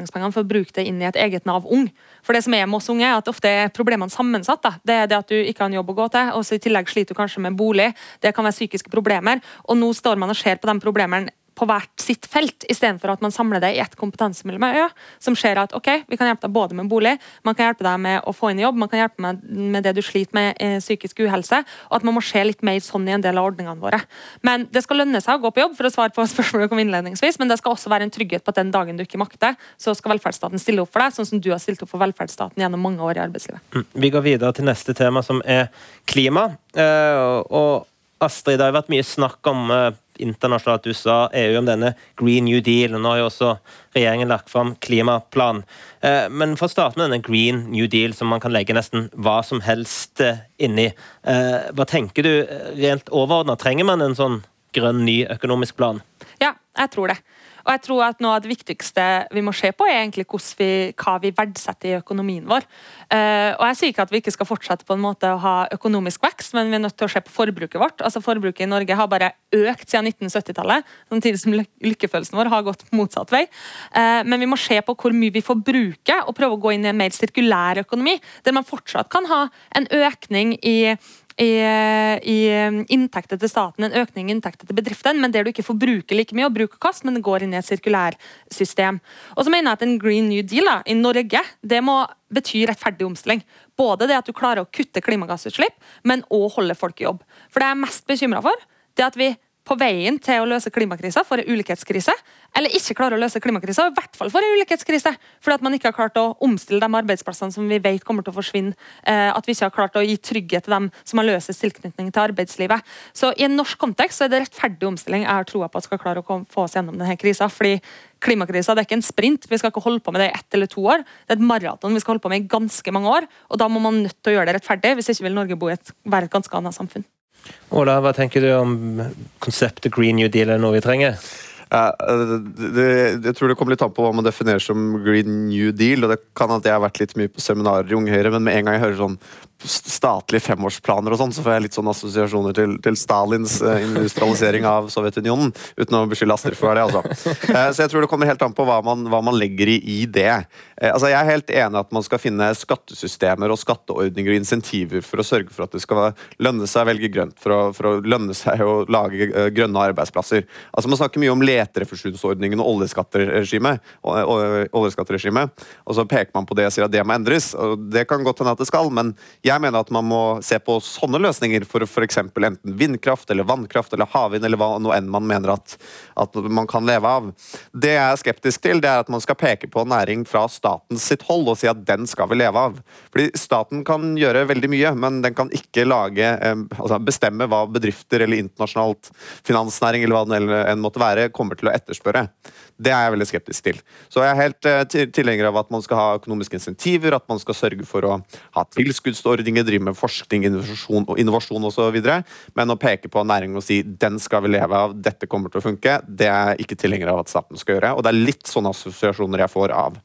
arbeidsavklaringspengene for å bruke det inn i et eget Nav Ung. For det som er med oss unge, er at ofte er problemene sammensatt. Da. Det er det at du ikke har en jobb å gå til, og så i tillegg sliter du kanskje med bolig. Det kan være psykiske problemer. Og nå står man og ser på de problemene på hvert sitt felt, istedenfor at man samler det i ett kompetansemiljø, som ser at ok, vi kan hjelpe deg både med bolig, man kan hjelpe deg med å få inn i jobb, man kan hjelpe deg med det du sliter med eh, psykisk uhelse, og at man må se litt mer sånn i en del av ordningene våre. Men det skal lønne seg å gå på jobb, for å svare på *laughs* spørsmålet om innledningsvis, men det skal også være en trygghet på at den dagen du ikke makter, så skal velferdsstaten stille opp for deg, sånn som du har stilt opp for velferdsstaten gjennom mange år i arbeidslivet. Mm. Vi går videre til neste tema, som er klima. Uh, og Astrid, det har vært mye snakk om uh, internasjonalt USA, EU om denne Green New Deal. Nå har jo også regjeringen lagt fram klimaplan. Eh, men for å starte med denne Green New Deal, som man kan legge nesten hva som helst eh, inni. Eh, hva tenker du rent overordna? Trenger man en sånn grønn, ny økonomisk plan? Ja, jeg tror det. Og jeg tror at Noe av det viktigste vi må se på, er egentlig vi, hva vi verdsetter i økonomien vår. Uh, og Jeg sier ikke at vi ikke skal fortsette på en måte å ha økonomisk vekst, men vi er nødt til å se på forbruket vårt. Altså Forbruket i Norge har bare økt siden 1970-tallet, samtidig som lykkefølelsen vår har gått motsatt vei. Uh, men vi må se på hvor mye vi forbruker, og prøve å gå inn i en mer sirkulær økonomi, der man fortsatt kan ha en økning i i, i, inntekter til staten, en økning i inntekter til bedriften, men der du ikke får bruke like mye og bruke kast, men det går inn i et sirkulærsystem. Og så mener jeg at en Green New Deal da, i Norge det må bety rettferdig omstilling. Både det at du klarer å kutte klimagassutslipp, men òg holde folk i jobb. For det jeg er mest bekymra for, det er at vi på veien til å løse klimakrisa for en ulikhetskrise, eller ikke klarer å løse klimakrisa, i hvert fall for en ulikhetskrise. Fordi at man ikke har klart å omstille de arbeidsplassene som vi vet kommer til å forsvinne. Eh, at vi ikke har klart å gi trygghet til dem som har løst tilknytning til arbeidslivet. Så i en norsk kontekst så er det rettferdig omstilling jeg har troa på at skal klare å få oss gjennom denne krisa. fordi Klimakrisa er ikke en sprint. Vi skal ikke holde på med det i ett eller to år. Det er et maraton vi skal holde på med i ganske mange år. og Da må man nødt til å gjøre det rettferdig, hvis ikke vil Norge bo i et, være et ganske annet samfunn. Ola, hva tenker du om konseptet Green New Deal er noe vi trenger? Det, jeg tror det kommer litt an på hva man definerer som Green New Deal. og det kan at Jeg har vært litt mye på seminarer i Unge Høyre, men med en gang jeg hører sånn statlige femårsplaner og sånn, så får jeg litt sånn assosiasjoner til, til Stalins uh, industrialisering av Sovjetunionen. Uten å beskylde Astrid for det, altså. Uh, *laughs* så jeg tror det kommer helt an på hva man, hva man legger i, i det. Uh, altså Jeg er helt enig at man skal finne skattesystemer og skatteordninger og insentiver for å sørge for at det skal lønne seg å velge grønt, for å, for å lønne seg å lage grønne arbeidsplasser. Altså Man snakker mye om leterefusjonsordningen og oljeskatteregimet, og, og så peker man på det og sier at det må endres. og Det kan godt hende at det skal, men jeg jeg mener at man må se på sånne løsninger for f.eks. enten vindkraft eller vannkraft eller havvind eller hva noe enn man mener at, at, man kan leve av. Det jeg er skeptisk til, det er at man skal peke på næring fra statens sitt hold og si at den skal vi leve av. Fordi Staten kan gjøre veldig mye, men den kan ikke lage, eh, altså bestemme hva bedrifter eller internasjonalt finansnæring eller hva det enn måtte være, kommer til å etterspørre. Det er jeg veldig skeptisk til. Så jeg er helt uh, tilhenger av at man skal ha økonomiske insentiver, at man skal sørge for å ha tilskuddsordninger, drive med forskning, innovasjon innovasjon osv. Men å peke på næringen og si den skal vi leve av, dette kommer til å funke, det er jeg ikke tilhenger av at staten skal gjøre. Og det er litt sånne assosiasjoner jeg får av,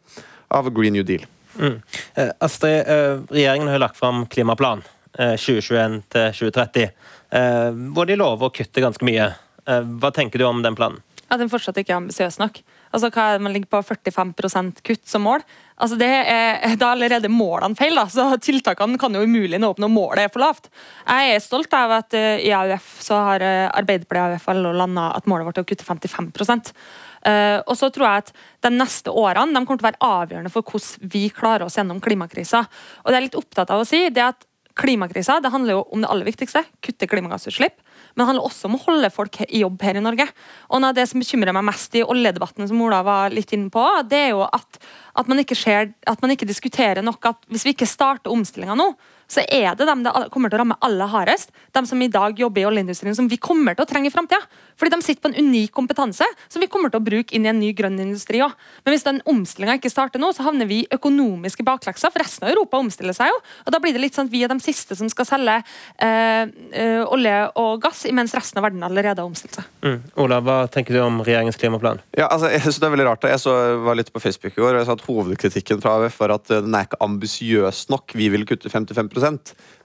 av Green New Deal. Mm. Eh, Astrid, eh, regjeringen har lagt fram klimaplan eh, 2021 til 2030, eh, hvor de lover å kutte ganske mye. Eh, hva tenker du om den planen? At den fortsatt ikke er ambisiøs nok. Altså, hva er det Man ligger på 45% kutt som mål. Altså, det er, *laughs* Da er allerede målene feil. da, så Tiltakene kan jo umulig nå opp når målet er for lavt. Jeg er stolt av at uh, i AUF så har uh, Arbeiderpartiet AUF landa at målet vårt er å kutte 55 uh, og så tror jeg at De neste årene de kommer til å være avgjørende for hvordan vi klarer oss gjennom klimakrisa. Og det jeg er litt opptatt av å si, det er at Klimakrisa det handler jo om det aller viktigste, kutte klimagassutslipp. Men det handler også om å holde folk i jobb her i Norge. Og noe av det som bekymrer meg mest i oljedebatten, som Ola var litt inne på, det er jo at, at, man, ikke ser, at man ikke diskuterer nok at hvis vi ikke starter omstillinga nå, så er det dem det kommer til å ramme aller hardest. De som i dag jobber i oljeindustrien, som vi kommer til å trenge i framtida. Fordi de sitter på en unik kompetanse som vi kommer til å bruke inn i en ny grønn industri òg. Men hvis den omstillinga ikke starter nå, så havner vi i økonomiske bakleksa, for resten av Europa omstiller seg jo. Og da blir det litt sånn at vi er de siste som skal selge eh, eh, olje og gass, mens resten av verden allerede har omstilt seg. Mm. Ola, hva tenker du om regjeringens klimaplan? Ja, altså, jeg synes det er veldig rart. Jeg så, var litt på Facebook i går og jeg sa at hovedkritikken fra AUF var at den er ikke ambisiøs nok. Vi vil kutte 55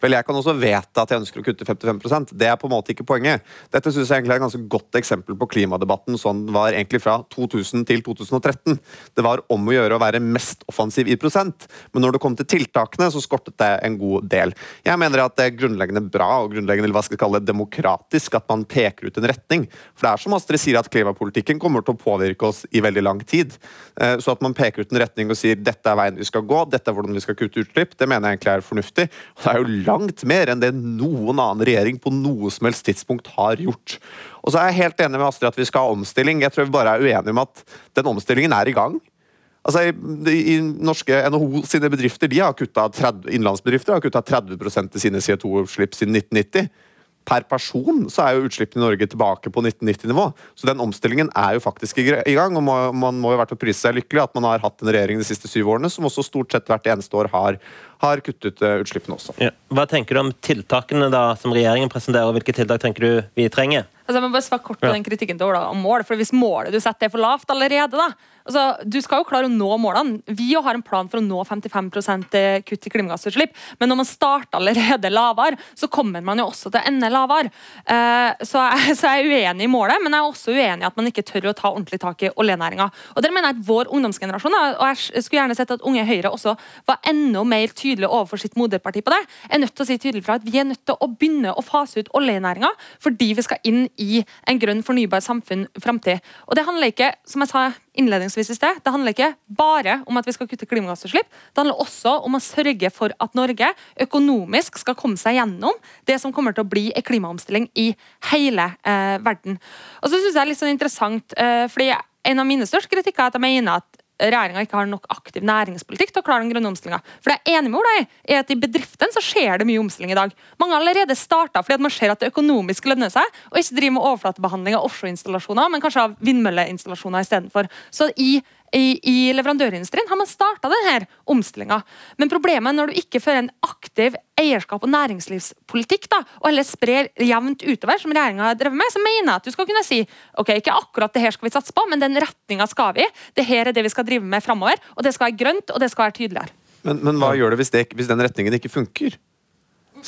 Vel, jeg kan også vedta at jeg ønsker å kutte 55% Det er på en måte ikke poenget. Dette synes jeg egentlig er et ganske godt eksempel på klimadebatten sånn den var egentlig fra 2000 til 2013. Det var om å gjøre å være mest offensiv i prosent, men når det kom til tiltakene, så skortet det en god del. Jeg mener at det er grunnleggende bra og grunnleggende hva skal jeg kalle det, demokratisk at man peker ut en retning. For det er som Astrid sier, at klimapolitikken kommer til å påvirke oss i veldig lang tid. Eh, så at man peker ut en retning og sier dette er veien vi skal gå, dette er hvordan vi skal kutte utslipp, det mener jeg egentlig er fornuftig. Og det er jo langt mer enn det noen annen regjering på noe som helst tidspunkt har gjort. Og så er jeg helt enig med Astrid at vi skal ha omstilling. Jeg tror vi bare er uenige om at den omstillingen er i gang. Altså, i, norske NHO sine bedrifter de har kuttet 30, innenlandsbedrifter har kutta 30% i sine CO2-utslipp siden 1990 per person så er jo utslippene i Norge tilbake på 1990-nivå. Så den omstillingen er jo faktisk i gang. og Man må jo vært å prise seg lykkelig at man har hatt en regjering de siste syv årene som også stort sett hvert eneste år har, har kuttet eh, utslippene også. Ja. Hva tenker du om tiltakene da som regjeringen presenterer, og hvilke tiltak tenker du vi trenger? Altså, jeg må bare svare kort på den kritikken til Ola om mål, for Hvis målet du setter er for lavt allerede, da, altså, Du skal jo klare å nå målene. Vi har en plan for å nå 55 kutt i klimagassutslipp. Men når man starter allerede lavere, så kommer man jo også til å ende lavere. Uh, så, jeg, så, jeg, er uenig i målet, men jeg er også uenig i at man ikke tør å ta ordentlig tak i oljenæringa. Og der mener jeg at vår ungdomsgenerasjon, og jeg skulle gjerne sett at Unge Høyre også var enda mer tydelig overfor sitt moderparti på det, er nødt til å si tydelig fra at vi er nødt til å begynne å fase ut oljenæringa fordi vi skal inn i en grønn, fornybar samfunn framtid. Og det handler ikke, som jeg sa innledningsvis i sted, det handler ikke bare om at vi skal kutte klimagassutslipp. Det handler også om å sørge for at Norge økonomisk skal komme seg gjennom det som kommer til å bli en klimaomstilling i hele eh, verden. Og så synes jeg det er litt sånn interessant, eh, fordi en av mine største kritikker er at jeg mener at regjeringa ikke har nok aktiv næringspolitikk til å klare den grønne omstillinga. For det er enig med deg er at i bedriftene så skjer det mye omstilling i dag. Mange har allerede starta fordi at man ser at det økonomisk lønner seg, og ikke driver med overflatebehandling av offshoreinstallasjoner, men kanskje av vindmølleinstallasjoner istedenfor. Så i i, i leverandørindustrien har man starta omstillinga. Men problemet er når du ikke fører en aktiv eierskap og næringslivspolitikk, da, og heller sprer jevnt utover, som regjeringa har drevet med, så mener jeg at du skal kunne si ok, ikke akkurat det her skal vi satse på, men den retninga skal vi. Det her er det vi skal drive med framover, og det skal være grønt, og det skal være tydeligere. Men, men hva gjør det hvis, det hvis den retningen ikke funker?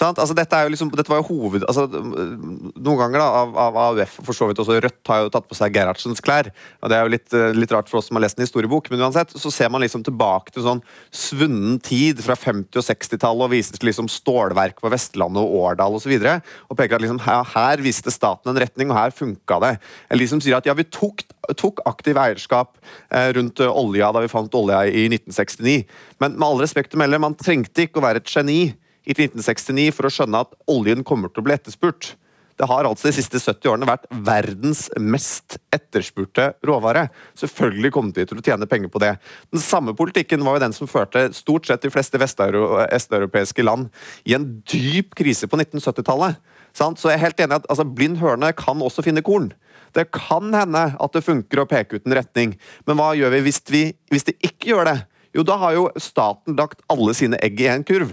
Altså, dette, liksom, dette, var jo hoved... Altså, noen ganger da, av, av AUF for så vidt også Rødt har jo tatt på seg Gerhardsens klær. og Det er jo litt, eh, litt, rart for oss som har lest en historiebok, men uansett så ser man liksom tilbake til sånn svunnen tid fra 50- og 60-tallet og viser til liksom stålverk på Vestlandet og Årdal osv. Og, så og peker at liksom, her, her viste staten en retning, og her funka det. Eller de som sier at ja, vi tok, tok aktiv eierskap eh, rundt uh, olja da vi fant olja i 1969, men med all respekt å melde, man trengte ikke å være et geni i 1969 for å skjønne at oljen kommer til å bli etterspurt. Det har altså de siste 70 årene vært verdens mest etterspurte råvare. Selvfølgelig kom de til å tjene penger på det. Den samme politikken var jo den som førte stort sett de fleste vesteuropeiske land i en dyp krise på 1970-tallet. Så jeg er helt enig at altså, blind høne kan også finne korn. Det kan hende at det funker å peke ut en retning, men hva gjør vi hvis, vi hvis det ikke gjør det? Jo, da har jo staten lagt alle sine egg i en kurv.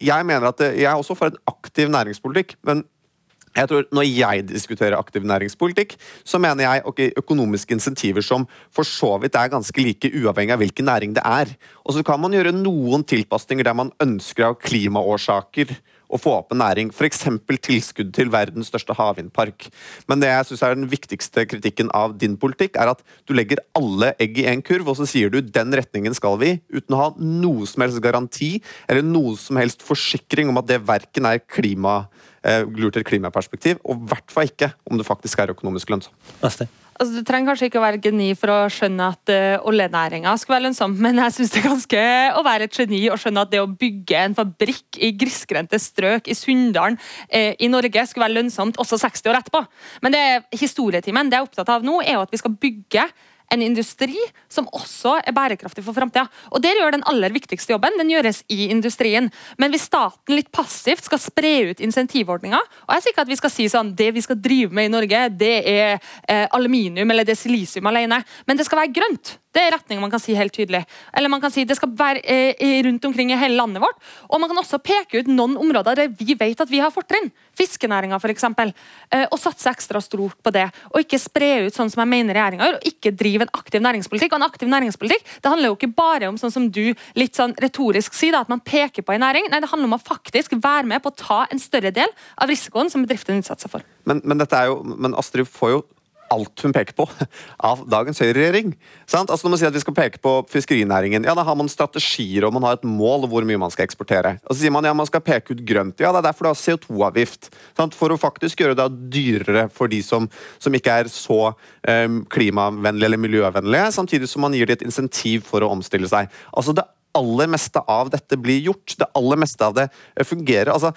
Jeg mener at jeg er også for en aktiv næringspolitikk, men jeg tror Når jeg diskuterer aktiv næringspolitikk, så mener jeg okay, økonomiske insentiver som for så vidt er ganske like uavhengig av hvilken næring det er. Og så kan man gjøre noen tilpasninger der man ønsker av klimaårsaker å få opp en næring. F.eks. tilskudd til verdens største havvindpark. Men det jeg synes er den viktigste kritikken av din politikk, er at du legger alle egg i en kurv, og så sier du den retningen skal vi, uten å ha noe som helst garanti eller noe som helst forsikring om at det verken er klima eh, lurt et klimaperspektiv, og i hvert fall ikke om det faktisk er økonomisk lønnsomt. Altså, du trenger kanskje ikke å være geni for å skjønne at uh, oljenæringa skal være lønnsom, men jeg syns det er ganske å være et geni og skjønne at det å bygge en fabrikk i grisgrendte strøk i Sunndalen uh, i Norge skulle være lønnsomt også 60 år etterpå. Men det historietimen det jeg er opptatt av nå, er jo at vi skal bygge en industri som også er bærekraftig for framtida. Og der gjør den aller viktigste jobben. Den gjøres i industrien. Men hvis staten litt passivt skal spre ut insentivordninger Og jeg sier ikke at vi skal si sånn det vi skal drive med i Norge, det er eh, aluminium eller det er silisium alene, men det skal være grønt. Det er retning man kan si helt tydelig. Eller man kan si det skal være eh, rundt omkring i hele landet vårt. Og man kan også peke ut noen områder der vi vet at vi har fortrinn. Fiskenæringa f.eks. Eh, og satse ekstra stort på det. Og ikke spre ut sånn som jeg mener regjeringa gjør, og ikke drive en aktiv næringspolitikk. Og en aktiv næringspolitikk det handler jo ikke bare om sånn som du litt sånn retorisk sier, at man peker på en næring. Nei, det handler om å faktisk være med på å ta en større del av risikoen som bedriften utsetter seg for. Men, men, jo, men Astrid får jo alt hun peker på av dagens høyreregjering. Altså når man sier at vi skal peke på fiskerinæringen, ja, da har man strategier og man har et mål hvor mye man skal eksportere. Og så sier man ja, man skal peke ut grønt. Ja, det er derfor du har CO2-avgift. For å faktisk gjøre det dyrere for de som, som ikke er så um, klimavennlige eller miljøvennlige, samtidig som man gir dem et insentiv for å omstille seg. Altså det aller meste av dette blir gjort. Det aller meste av det eh, fungerer. Altså,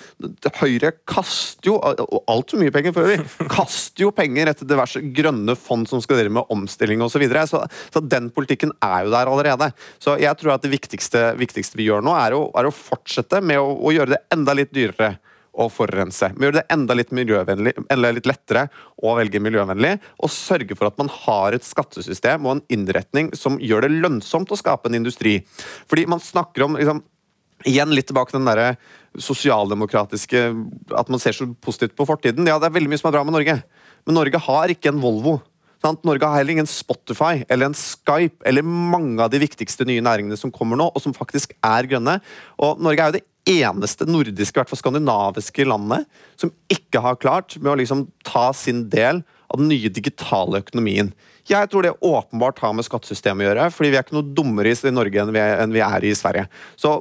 Høyre kaster jo, og altfor mye penger for øvrig, *laughs* kaster jo penger etter diverse grønne fond som skal drive med omstilling osv. Så, videre. så Så den politikken er jo der allerede. Så jeg tror at det viktigste, viktigste vi gjør nå, er å, er å fortsette med å, å gjøre det enda litt dyrere å forurense. Vi gjør det enda litt, enda litt lettere å velge miljøvennlig, og sørge for at man har et skattesystem og en innretning som gjør det lønnsomt å skape en industri. Fordi man snakker om liksom, Igjen litt tilbake til den der sosialdemokratiske At man ser så positivt på fortiden. Ja, det er veldig mye som er bra med Norge, men Norge har ikke en Volvo. Norge har heller ingen Spotify eller en Skype eller mange av de viktigste nye næringene som kommer nå, og som faktisk er grønne. Og Norge er jo det eneste nordiske, i hvert fall skandinaviske landet som ikke har klart med å liksom ta sin del av den nye digitale økonomien. Jeg tror det åpenbart har med skattesystemet å gjøre, fordi vi er ikke noe dummere i Norge enn vi er, enn vi er i Sverige. Så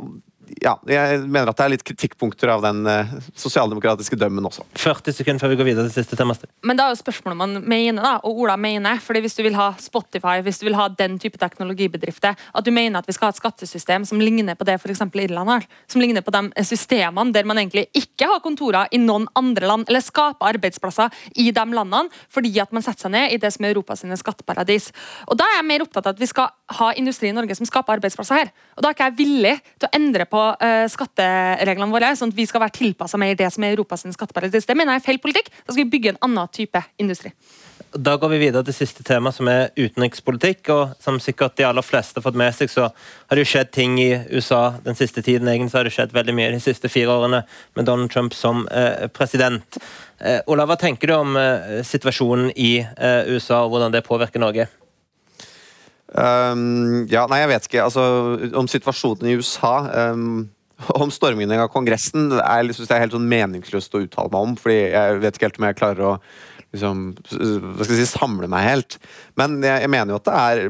ja, jeg mener at det er litt kritikkpunkter av den uh, sosialdemokratiske dømmen også. 40 sekunder før vi går videre til siste tema. Men det er jo spørsmålet man mener, da, og Ola mener. fordi Hvis du vil ha Spotify, hvis du vil ha den type teknologibedrifter, at du mener at vi skal ha et skattesystem som ligner på det f.eks. Irland har, som ligner på de systemene der man egentlig ikke har kontorer i noen andre land, eller skaper arbeidsplasser i de landene, fordi at man setter seg ned i det som er Europas skatteparadis. Og Da er jeg mer opptatt av at vi skal ha industri i Norge som skaper arbeidsplasser her. Og Da er ikke jeg villig til å endre på uh, skattereglene våre, sånn at vi skal være tilpassa mer det som er Europas skatteparadis. Det mener jeg er feil politikk. Da skal vi bygge en annen type industri. Da går vi videre til siste tema, som er utenrikspolitikk. og Som sikkert de aller fleste har fått med seg, så har det jo skjedd ting i USA den siste tiden. Egentlig så har det skjedd veldig mye de siste fire årene med Donald Trump som eh, president. Eh, Ola, hva tenker du om eh, situasjonen i eh, USA, og hvordan det påvirker Norge? Um, ja, nei, jeg vet ikke. Altså, om situasjonen i USA um, *laughs* Om stormingen av Kongressen er, synes jeg er helt sånn meningsløst å uttale meg om. fordi jeg vet ikke helt om jeg klarer å liksom, hva skal jeg si, samle meg helt. Men jeg, jeg mener jo at det er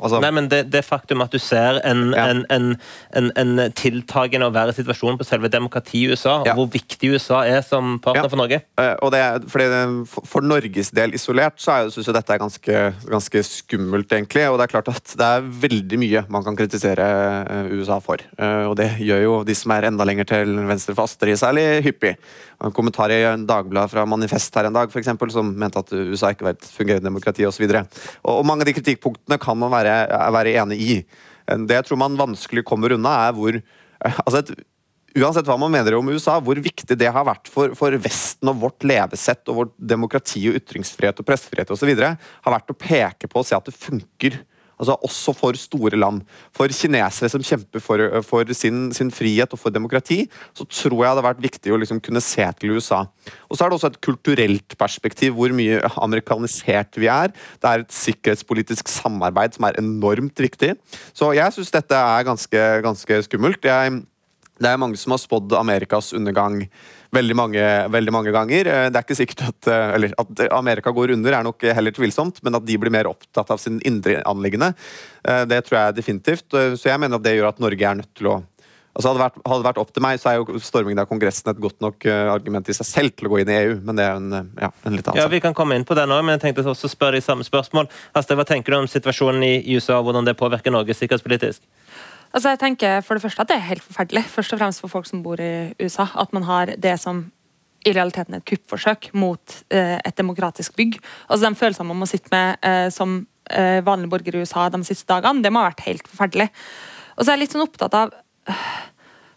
Altså, Nei, men det, det faktum at du ser en, Ja. en, en, en, en tiltagende og verre situasjon på selve demokratiet i USA, Ja. og hvor viktig USA er som partner Ja. for Norge. Eh, og det, fordi for- Norges del isolert så syns jeg dette er ganske, ganske skummelt, egentlig. Og det er klart at det er veldig mye man kan kritisere eh, USA for. Eh, Og det gjør jo de som er enda lenger til venstre for Astrid særlig hyppig. En kommentar i en Dagblad fra Manifest her en dag, eksempel, som mente at USA ikke var et fungerende demokrati osv. Og og mange av de kritikkpunktene kan man være, være enig i. Eh, Det jeg tror man vanskelig kommer unna, er hvor eh, altså et Uansett hva man mener om USA, hvor viktig det har vært for, for Vesten og vårt levesett og vårt demokrati og ytringsfrihet og pressefrihet osv., har vært å peke på og se at det funker. Altså Også for store land. For kinesere som kjemper for, for sin, sin frihet og for demokrati, så tror jeg det har vært viktig å liksom kunne se til USA. Og så er det også et kulturelt perspektiv, hvor mye amerikanisert vi er. Det er et sikkerhetspolitisk samarbeid som er enormt viktig. Så jeg syns dette er ganske, ganske skummelt. Jeg det er mange som har spådd Amerikas undergang veldig mange, veldig mange ganger. Eh, Det er ikke sikkert at, eh, eller, at Amerika går under, er nok heller tvilsomt, men at de blir mer opptatt av sin indre anliggende, eh, det tror jeg definitivt. Så jeg mener at det gjør at Norge er nødt til å Altså hadde, vært, hadde det vært opp til meg, så er jo stormingen av Kongressen et godt nok argument i seg selv til å gå inn i EU, men det er en, ja, en litt annen sak. Ja. Vi kan komme inn på den òg, men jeg tenkte også spørre de samme spørsmål. Astrid, Hva tenker du om situasjonen i USA, og hvordan det påvirker Norge sikkerhetspolitisk? Altså, jeg tenker for det første at det er helt forferdelig. Først og fremst for folk som bor i USA. At man har det som i realiteten er et kuppforsøk mot eh, et demokratisk bygg. Altså De følelsene man må sitte med eh, som eh, vanlig borger i USA de siste dagene, det må ha vært helt forferdelig. Og så er jeg litt sånn opptatt av øh,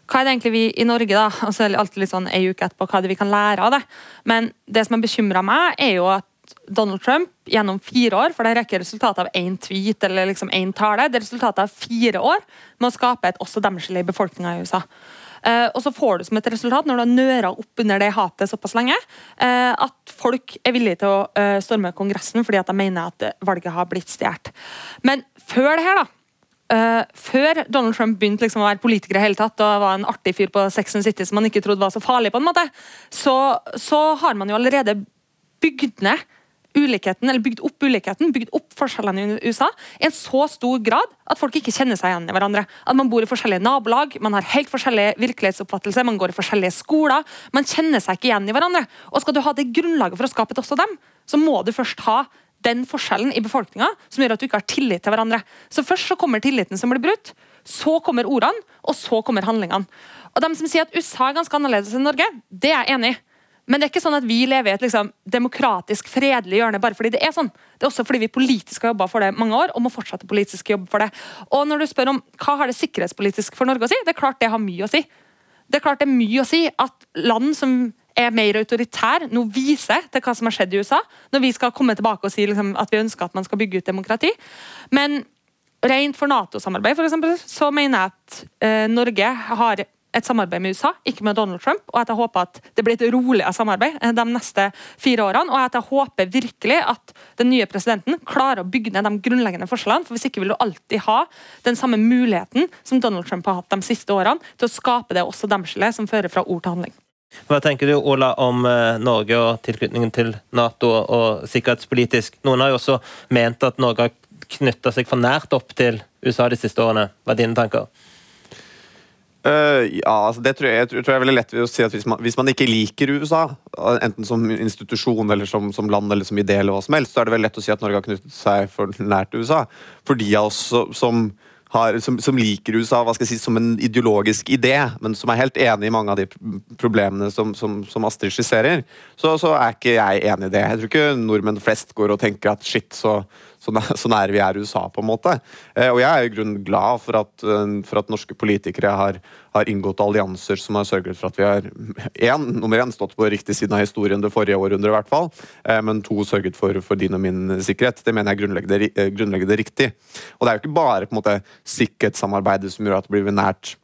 hva er det egentlig vi i Norge, da? Og så er det alltid litt sånn en uke etterpå, hva er det vi kan lære av det? Men det som har bekymra meg, er jo at Donald Trump gjennom fire år, for det er ikke resultatet av én tweet eller liksom én tale, det er resultatet av fire år med å skape et også demsel i befolkninga i USA. Uh, og så får du som et resultat, når du har nøra opp under det hatet såpass lenge, uh, at folk er villige til å uh, storme Kongressen fordi at de mener at valget har blitt stjålet. Men før det her, da. før Donald Trump begynte liksom å være politiker i hele tatt, og var en artig fyr på Sex and City som man ikke trodde var så farlig, på en måte, så, så har man jo allerede bygd ned ulikheten, eller bygd opp ulikheten, bygd opp forskjellene i USA i en så stor grad at folk ikke kjenner seg igjen i hverandre. At Man bor i forskjellige nabolag, man har helt forskjellig virkelighetsoppfattelse, man går i forskjellige skoler. Man kjenner seg ikke igjen i hverandre. Og Skal du ha det grunnlaget for å skape et også dem, så må du først ha den forskjellen i befolkninga som gjør at du ikke har tillit til hverandre. Så Først så kommer tilliten som blir brutt, så kommer ordene, og så kommer handlingene. Og De som sier at USA er ganske annerledes enn Norge, det er jeg enig i. Men det er ikke sånn at vi lever i et liksom, demokratisk, fredelig hjørne bare fordi det er sånn. Det er også fordi vi politisk har jobba for det mange år, og må fortsette politisk jobbe for det. Og når du spør om hva har det sikkerhetspolitisk for Norge å si, det er klart det har mye å si. Det er klart det er mye å si at land som er mer autoritær, nå viser til hva som har skjedd i USA, når vi skal komme tilbake og si liksom, at vi ønsker at man skal bygge ut demokrati. Men rent for Nato-samarbeid, eksempel, så mener jeg at eh, Norge har et samarbeid med USA, ikke med Donald Trump. Og at jeg håper at det blir et roligere samarbeid eh, de neste fire årene. Og at jeg håper virkelig at den nye presidenten klarer å bygge ned de grunnleggende forskjellene. For hvis ikke vil du alltid ha den samme muligheten som Donald Trump har hatt de siste årene, til å skape det også demskillet som fører fra ord til handling. Hva tenker du, Ola, om eh, Norge og tilknytningen til Nato og sikkerhetspolitisk? Noen har jo også ment at Norge har knytta seg for nært opp til USA de siste årene. Hva er dine tanker? Eh, ja, altså det tror jeg, jeg tror jeg er veldig lett å si at hvis man, hvis man ikke liker USA, enten som institusjon eller som, som land eller som idé, eller hva som helst, så er det veldig lett å si at Norge har knyttet seg for nært til USA. For de av oss som, har, som, som liker USA hva skal jeg si, som en ideologisk idé, men som er helt enig i mange av de problemene som, som Astrid skisserer, så, så er ikke jeg enig i det. Jeg tror ikke nordmenn flest går og tenker at shit, så så næ- så nære vi er USA, på en måte. Eh, og jeg er i grunnen glad for at, eh, for at norske politikere har, har inngått allianser som har sørget for at vi har en, nummer én stått på riktig siden av historien det forrige århundret, i hvert fall. Eh, men to sørget for, for din og min sikkerhet. Det mener jeg grunnlegger ri- eh, grunnleggende riktig. Og det er jo ikke bare på en måte sikkerhetssamarbeidet som gjør at det blir nært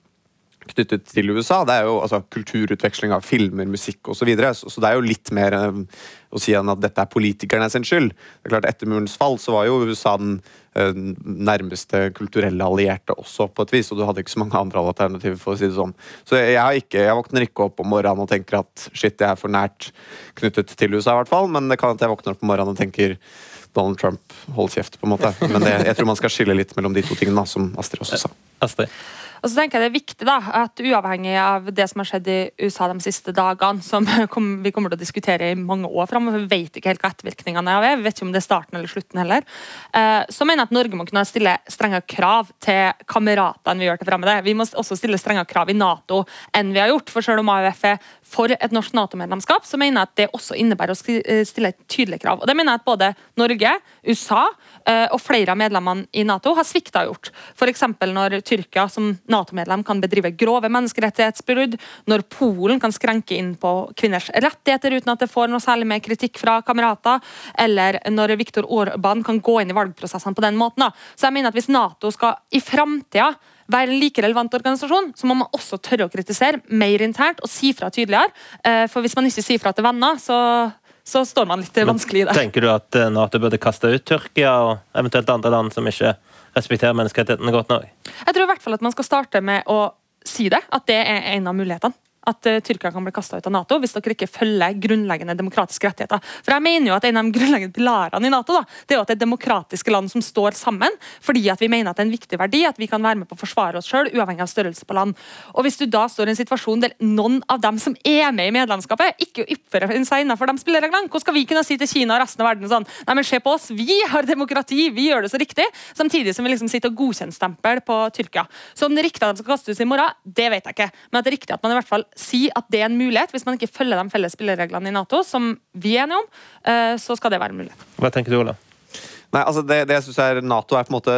knyttet til USA. Det er jo altså, kulturutveksling av filmer, musikk osv. Så, videre. så det er jo litt mer, eh, å si enn at dette er politikerne sin skyld. Det er klart Etter murens fall så var jo USA den uh, nærmeste kulturelle allierte også, på et vis, og du hadde ikke så mange andre alternativer. for å si det sånn. Så jeg, ikke, jeg våkner ikke opp om morgenen og tenker at shit, jeg er for nært knyttet til USA, i hvert fall, men det kan at jeg våkner opp om morgenen og tenker Donald Trump, hold kjeft, på en måte. Men det, jeg tror man skal skille litt mellom de to tingene, som Astrid også sa. Astrid? Og så tenker jeg det er viktig da, at Uavhengig av det som har skjedd i USA de siste dagene, som *laughs* vi kommer til å diskutere i mange år framover, vi vet ikke helt hva ettervirkningene er. Vi vet ikke om det er starten eller slutten heller. Eh, så mener jeg at Norge må kunne stille strenge krav til kameratene vi gjør til fremmede. Vi må også stille strenge krav i Nato enn vi har gjort. For selv om AUF er for et norsk Nato-medlemskap, så mener jeg at det også innebærer å eh, stille et tydelig krav. Og det mener jeg at både Norge, USA eh, og flere av medlemmene i Nato har svikta gjort. F.eks. når Tyrkia som Nato-medlem kan bedrive grove menneskerettighetsbrudd, når Polen kan skrenke inn på kvinners rettigheter uten at det får noe særlig mer kritikk fra kamerater, eller når Viktor Orban kan gå inn i valgprosessene på den måten. Så jeg mener at Hvis Nato skal i framtida være en like relevant organisasjon, så må man også tørre å kritisere mer internt og si fra tydeligere. Eh, for hvis man ikke sier fra til venner, så så står man litt vanskelig i det. Tenker du at eh, Nato burde kaste ut Tyrkia og eventuelt andre land som ikke respekterer menneskerettighetene godt nok? Jeg tror i hvert fall at man skal starte med å si det, at det er en av mulighetene at uh, Tyrkia kan bli kasta ut av Nato hvis dere ikke følger grunnleggende demokratiske rettigheter. For jeg mener jo at En av de grunnleggende pilarene i Nato da, det er jo at det er demokratiske land som står sammen, fordi at vi mener at det er en viktig verdi at vi kan være med på å forsvare oss sjøl, uavhengig av størrelse på land. Og Hvis du da står i en situasjon der noen av dem som er med i medlemskapet, ikke oppfører seg innenfor de spillereglene, hvordan skal vi kunne si til Kina og resten av verden sånn Nei, men se på oss, vi har demokrati, vi gjør det så riktig, samtidig som vi liksom sitter og godkjennstempel på Tyrkia. Så om det er riktig at de skal kastes i morgen, det vet jeg ikke, men at det er riktig at man i hvert fall si at det er en mulighet. Hvis man ikke følger de felles spillereglene i Nato, som vi er enige om, eh, så skal det være en mulighet. Hva tenker du, Ola? Nei, altså det, det jeg synes er Nato er på en måte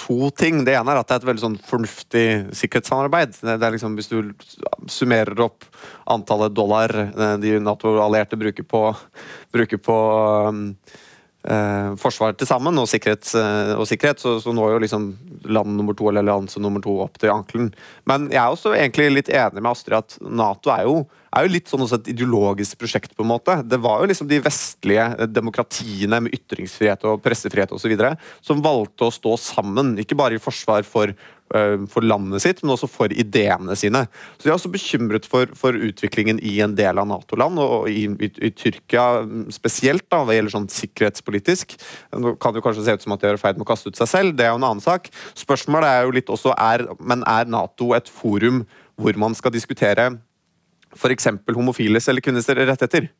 to ting. Det ene er at det er et veldig sånn fornuftig sikkerhetssamarbeid. Det er liksom Hvis du summerer opp antallet dollar eh, de Nato-allierte bruker på, bruker på um, eh, forsvar til sammen og sikkerhet, eh, og sikkerhet så, så, når jo liksom land nummer to eller allianse nummer to opp til ankelen. Men jeg er også egentlig litt enig med Astrid at Nato er jo er jo litt sånn også et ideologisk prosjekt. på en måte. Det var jo liksom de vestlige demokratiene med ytringsfrihet og pressefrihet osv. som valgte å stå sammen, ikke bare i forsvar for, uh, for, landet sitt, men også for ideene sine. Så De er også bekymret for, for utviklingen i en del av Nato-land, og i, i, i, Tyrkia spesielt, da, hva gjelder sånn sikkerhetspolitisk. Nå kan det jo kanskje se ut som at de er i ferd med å kaste ut seg selv, det er jo en annen sak. Spørsmålet er jo litt også er, men er Nato et forum hvor man skal diskutere f.eks. homofiles eller kvinners rettigheter.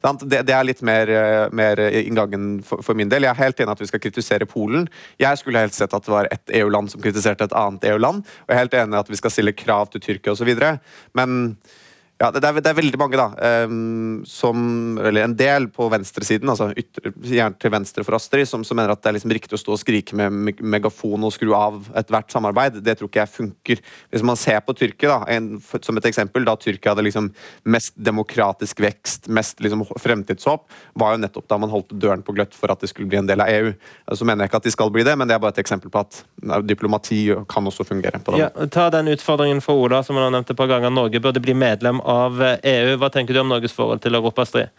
Det, det, er litt mer, eh, mer inngangen for, for, min del. Jeg er helt enig at vi skal kritisere Polen. Jeg skulle helst sett at det var ett EU-land som kritiserte et annet EU-land. Og jeg er helt enig at vi skal stille krav til Tyrkia osv. Men ja, det er, det er, veldig mange, da, um, som Eller en del på venstresiden, altså gjerne til venstre for Astrid, som, som, mener at det er liksom riktig å stå og skrike med megafon og skru av ethvert samarbeid. Det tror ikke jeg funker. Hvis man ser på Tyrkia, da, en, som et eksempel, da Tyrkia hadde liksom mest demokratisk vekst, mest liksom fremtidshåp, var jo nettopp da man holdt døren på gløtt for at det skulle bli en del av EU. Så mener jeg ikke at de skal bli det, men det er bare et eksempel på at diplomati kan også fungere. på Ja, ta den utfordringen for Ola, som han har nevnt et par ganger. Norge burde bli medlem av EU. Hva tenker du om Norges forhold til Europa, Astrid?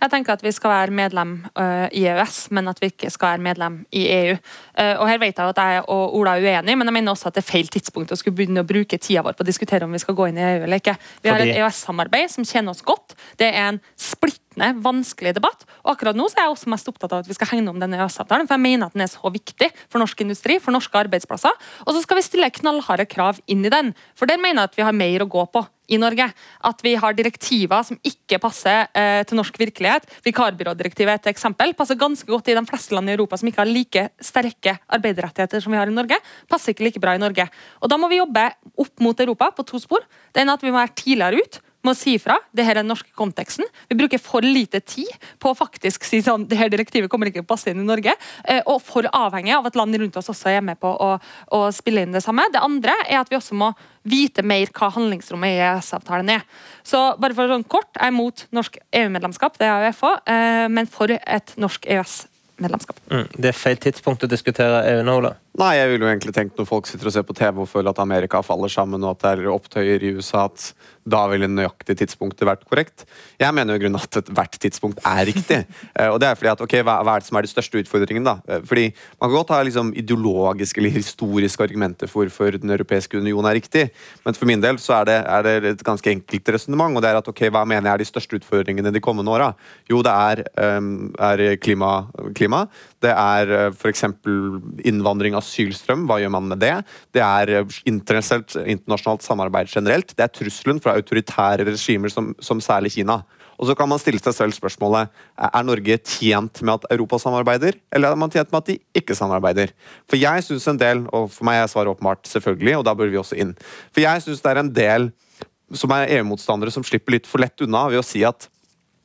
Jeg tenker at vi skal være medlem uh, i EØS, men at vi ikke skal være medlem i EU. Uh, og her vet jeg at jeg og Ola er uenige, men jeg mener også at det er feil tidspunkt å skulle begynne å bruke tida vår på å diskutere om vi skal gå inn i EU eller ikke. Vi har et EØS-samarbeid som tjener oss godt. Det er en splittende, vanskelig debatt. Og akkurat nå så er jeg også mest opptatt av at vi skal hegne om denne EØS-avtalen, for jeg mener at den er så viktig for norsk industri, for norske arbeidsplasser. Og så skal vi stille knallharde krav inn i den, for der mener jeg at vi har mer å gå på i Norge. At vi har direktiver som ikke passer uh, til norsk virkelighet. Vikarbyrådirektivet er et eksempel. Passer ganske godt i de fleste land i Europa som ikke har like sterke arbeiderrettigheter som vi har i Norge. Passer ikke like bra i Norge. Og Da må vi jobbe opp mot Europa på to spor. Det ene er at vi må være tidligere ut må si fra. Det her er den norske konteksten. Vi bruker for lite tid på å faktisk si sånn det her direktivet kommer ikke til å passe inn i Norge. Eh, og for avhengig av at land rundt oss også er med på å, å spille inn det samme. Det andre er at vi også må vite mer hva handlingsrommet i EØS-avtalen er. Så bare for sånn kort, jeg er mot norsk EU-medlemskap, det er AUF òg, eh, men for et norsk EØS-medlemskap. Mm, det er feil tidspunkt å diskutere EU nå, Ola? Nei, jeg ville jo egentlig tenkt når folk sitter og ser på TV og føler at Amerika faller sammen, og at det er opptøyer i USA, at da ville nøyaktig tidspunktet vært korrekt. Jeg mener jo i grunnen at hvert tidspunkt er riktig. *laughs* Eh, og det er fordi at, ok, hva, er det som er de største utfordringene, da? Eh, fordi Man kan godt ha liksom ideologiske eller historiske argumenter for hvorfor Den europeiske union er riktig, men for min del så er det, er det et ganske enkelt resonnement, og det er at ok, hva mener jeg er de største utfordringene de kommende åra? Jo, det er, um, er klima, klima, det er f.eks. innvandring, asylstrøm, hva gjør man med det? Det er internasjonalt, internasjonalt samarbeid generelt. Det er trusselen fra autoritære regimer som, som særlig Kina. Og så kan man stille seg selv spørsmålet er Norge tjent med at Europa samarbeider, eller er man tjent med at de ikke samarbeider? For jeg syns en del, og for meg er svaret åpenbart selvfølgelig, og da bør vi også inn. For jeg syns det er en del som er EU-motstandere som slipper litt for lett unna ved å si at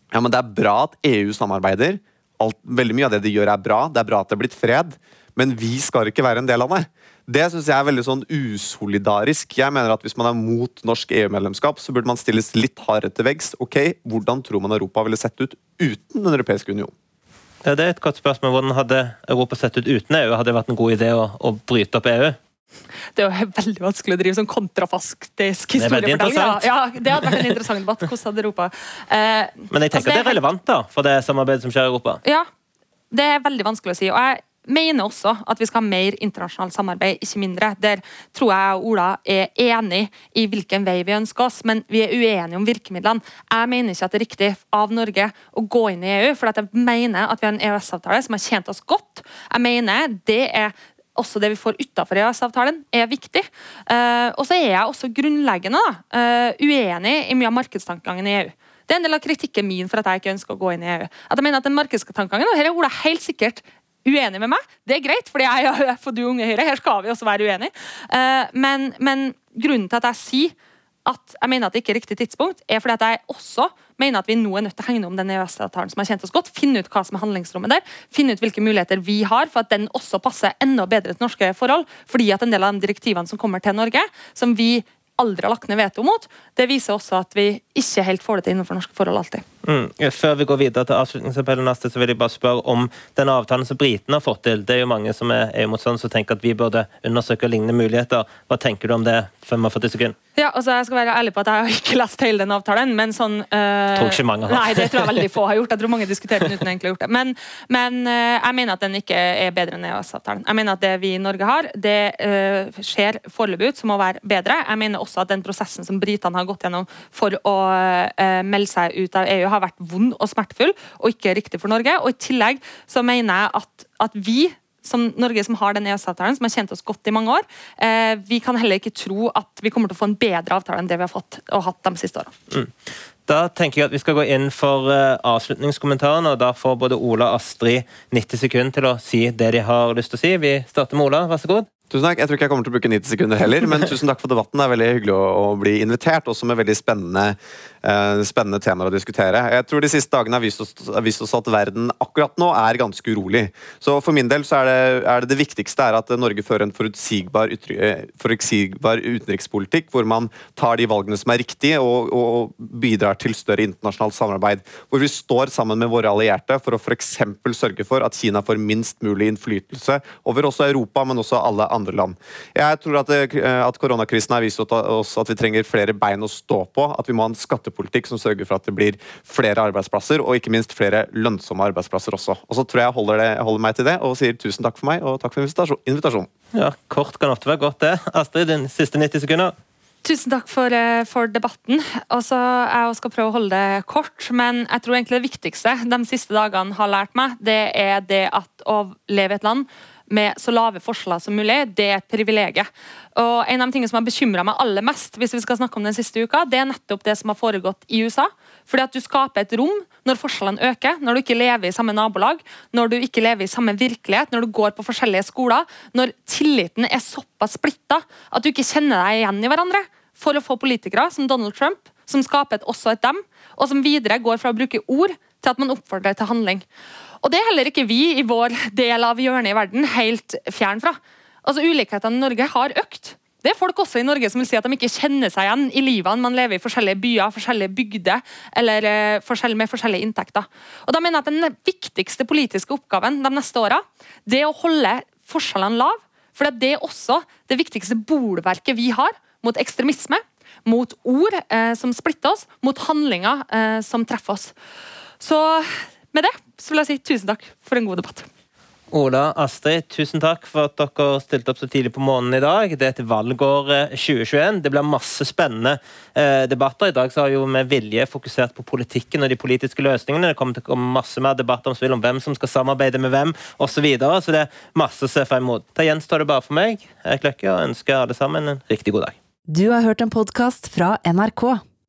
ja, men det er bra at EU samarbeider. Alt, veldig mye av det de gjør, er bra. Det er bra at det er blitt fred. Men vi skal ikke være en del av det. Det syns jeg er veldig sånn usolidarisk. Jeg mener at Hvis man er mot norsk EU-medlemskap, så burde man stilles litt hardere til veggs. Ok, Hvordan tror man Europa ville sett ut uten Den europeiske union? Ja, det er et godt spørsmål. Hvordan hadde Europa sett ut uten EU? Hadde det vært en god idé å, å bryte opp EU? Det er jo veldig vanskelig å drive sånn kontrafaktisk historiefortelling. Ja, det hadde vært en interessant debatt. Hvordan hadde Europa eh, Men jeg tenker altså, det, er relevant da, for det samarbeidet som skjer i Europa? Ja, det er veldig vanskelig å si. og jeg mener også at vi skal ha mer internasjonalt samarbeid, ikke mindre. Der tror jeg Ola er enig i hvilken vei vi ønsker oss, men vi er uenige om virkemidlene. Jeg mener ikke at det er riktig av Norge å gå inn i EU, for jeg mener at vi har en EØS-avtale som har tjent oss godt. Jeg mener det er også det vi får utenfor EØS-avtalen, er viktig. Uh, og så er jeg også grunnleggende da, uh, uenig i mye av markedstankegangen i EU. Det er en del av kritikken min for at jeg ikke ønsker å gå inn i EU. At jeg mener at den markedstankegangen, og her er Ola helt sikkert uenig med meg. Det er greit, for *laughs* jeg er for du unge Høyre. Her skal vi også være uenige. Uh, men, men, grunnen til at jeg sier at jeg mener at det ikke er riktig tidspunkt, er fordi at jeg også mener at vi nå er nødt til å hegne om den EØS-avtalen som har kjent oss godt. Finne ut hva som er handlingsrommet der. Finne ut hvilke muligheter vi har for at den også passer enda bedre til norske forhold. Fordi at en del av de direktivene som kommer til Norge, som vi aldri har lagt ned veto mot, det viser også at vi ikke helt får det til innenfor norske forhold alltid. Mm. Før vi går videre til avslutningsappellen, så vil jeg bare spørre om den avtalen som britene har fått til. Det er jo mange som er EU-motstandere som tenker at vi burde undersøke lignende muligheter. Hva tenker du om det? 45 sekunder. Ja, altså Jeg skal være ærlig på at jeg har ikke lest hele den avtalen, men sånn uh, Tror ikke mange har. Nei, det tror jeg veldig få har gjort. Jeg tror mange diskuterer den uten egentlig å ha gjort det. Men, men uh, jeg mener at den ikke er bedre enn EØS-avtalen. Jeg mener at det vi i Norge har, det uh, ser foreløpig ut som å være bedre. Jeg mener også at den prosessen som britene har gått gjennom for å melde seg ut av EU, har vært vond og smertefull og ikke riktig for Norge. Og i tillegg så mener jeg at, at vi som Norge som har den EØS-avtalen, som har kjent oss godt i mange år. Eh, vi kan heller ikke tro at vi kommer til å få en bedre avtale enn det vi har fått og hatt de siste årene. Mm. Da tenker jeg at vi skal gå inn for uh, avslutningskommentaren, og da får både Ola og Astrid 90 sekunder til å si det de har lyst til å si. Vi starter med Ola, vær så god. Tusen takk. Jeg tror ikke jeg kommer til å bruke 90 sekunder heller, men tusen takk for debatten. Det er veldig hyggelig å, å bli invitert, også med veldig spennende, uh, spennende, temaer å diskutere. Jeg tror de siste dagene har vist oss, har vist oss, at verden akkurat nå er ganske urolig. Så for min del så er det er det, det, viktigste at Norge fører en forutsigbar, forutsigbar, utenrikspolitikk, hvor man tar de valgene som er riktige, og, og, bidrar til større internasjonalt samarbeid. Hvor vi står sammen med våre allierte for å f.eks. sørge for at Kina får minst mulig innflytelse over også Europa, men også alle andre andre land. Jeg tror at, eh, at koronakrisen har vist oss at vi trenger flere bein å stå på. At vi må ha en skattepolitikk som sørger for at det blir flere arbeidsplasser, og ikke minst flere lønnsomme arbeidsplasser også. Og så tror jeg jeg holder, det, holder meg til det og sier tusen takk for meg, og takk for invitasjonen. Ja, Kort kan ofte være godt, det. Astrid, din siste 90 sekunder. Tusen takk for, eh, for debatten. Også, jeg skal prøve å holde det kort, men jeg tror egentlig det viktigste de siste dagene har lært meg, det er det at å leve i et land med så lave forskjeller som mulig, det er et privilegium. Og En av de tingene som har bekymra meg aller mest, hvis vi skal snakke om den siste uka, det er nettopp det som har foregått i USA. Fordi at Du skaper et rom når forskjellene øker, når du ikke lever i samme nabolag, når du ikke lever i samme virkelighet, når du går på forskjellige skoler, når tilliten er såpass splitta at du ikke kjenner deg igjen i hverandre. For å få politikere som Donald Trump, som skaper et også et dem, og som videre går fra å bruke ord til at man oppfordrer til handling. Og det er heller ikke vi i vår del av hjørnet i verden helt fjern fra. Altså Ulikhetene i Norge har økt. Det er folk også i Norge som vil si at de ikke kjenner seg igjen i livene man lever i forskjellige byer, forskjellige bygder eller forskjell med forskjellige inntekter. Og da mener jeg at Den viktigste politiske oppgaven de neste åra er å holde forskjellene lav For det er også det viktigste bolverket vi har mot ekstremisme, mot ord eh, som splitter oss, mot handlinger eh, som treffer oss. Så med det så vil jeg si tusen takk for en god debatt. Ola, Astrid, tusen takk for at dere stilte opp så tidlig på morgenen i dag. Det er et valgår 2021. Det blir masse spennende eh, debatter. I dag så har jo med vilje fokusert på politikken og de politiske løsningene. Det kommer til å komme masse mer debatter om, om hvem som skal samarbeide med hvem osv. Så, videre. så det er masse å se frem mot. Da gjenstår det bare for meg Erik Løkke, og ønsker alle sammen en riktig god dag. Du har hørt en podkast fra NRK.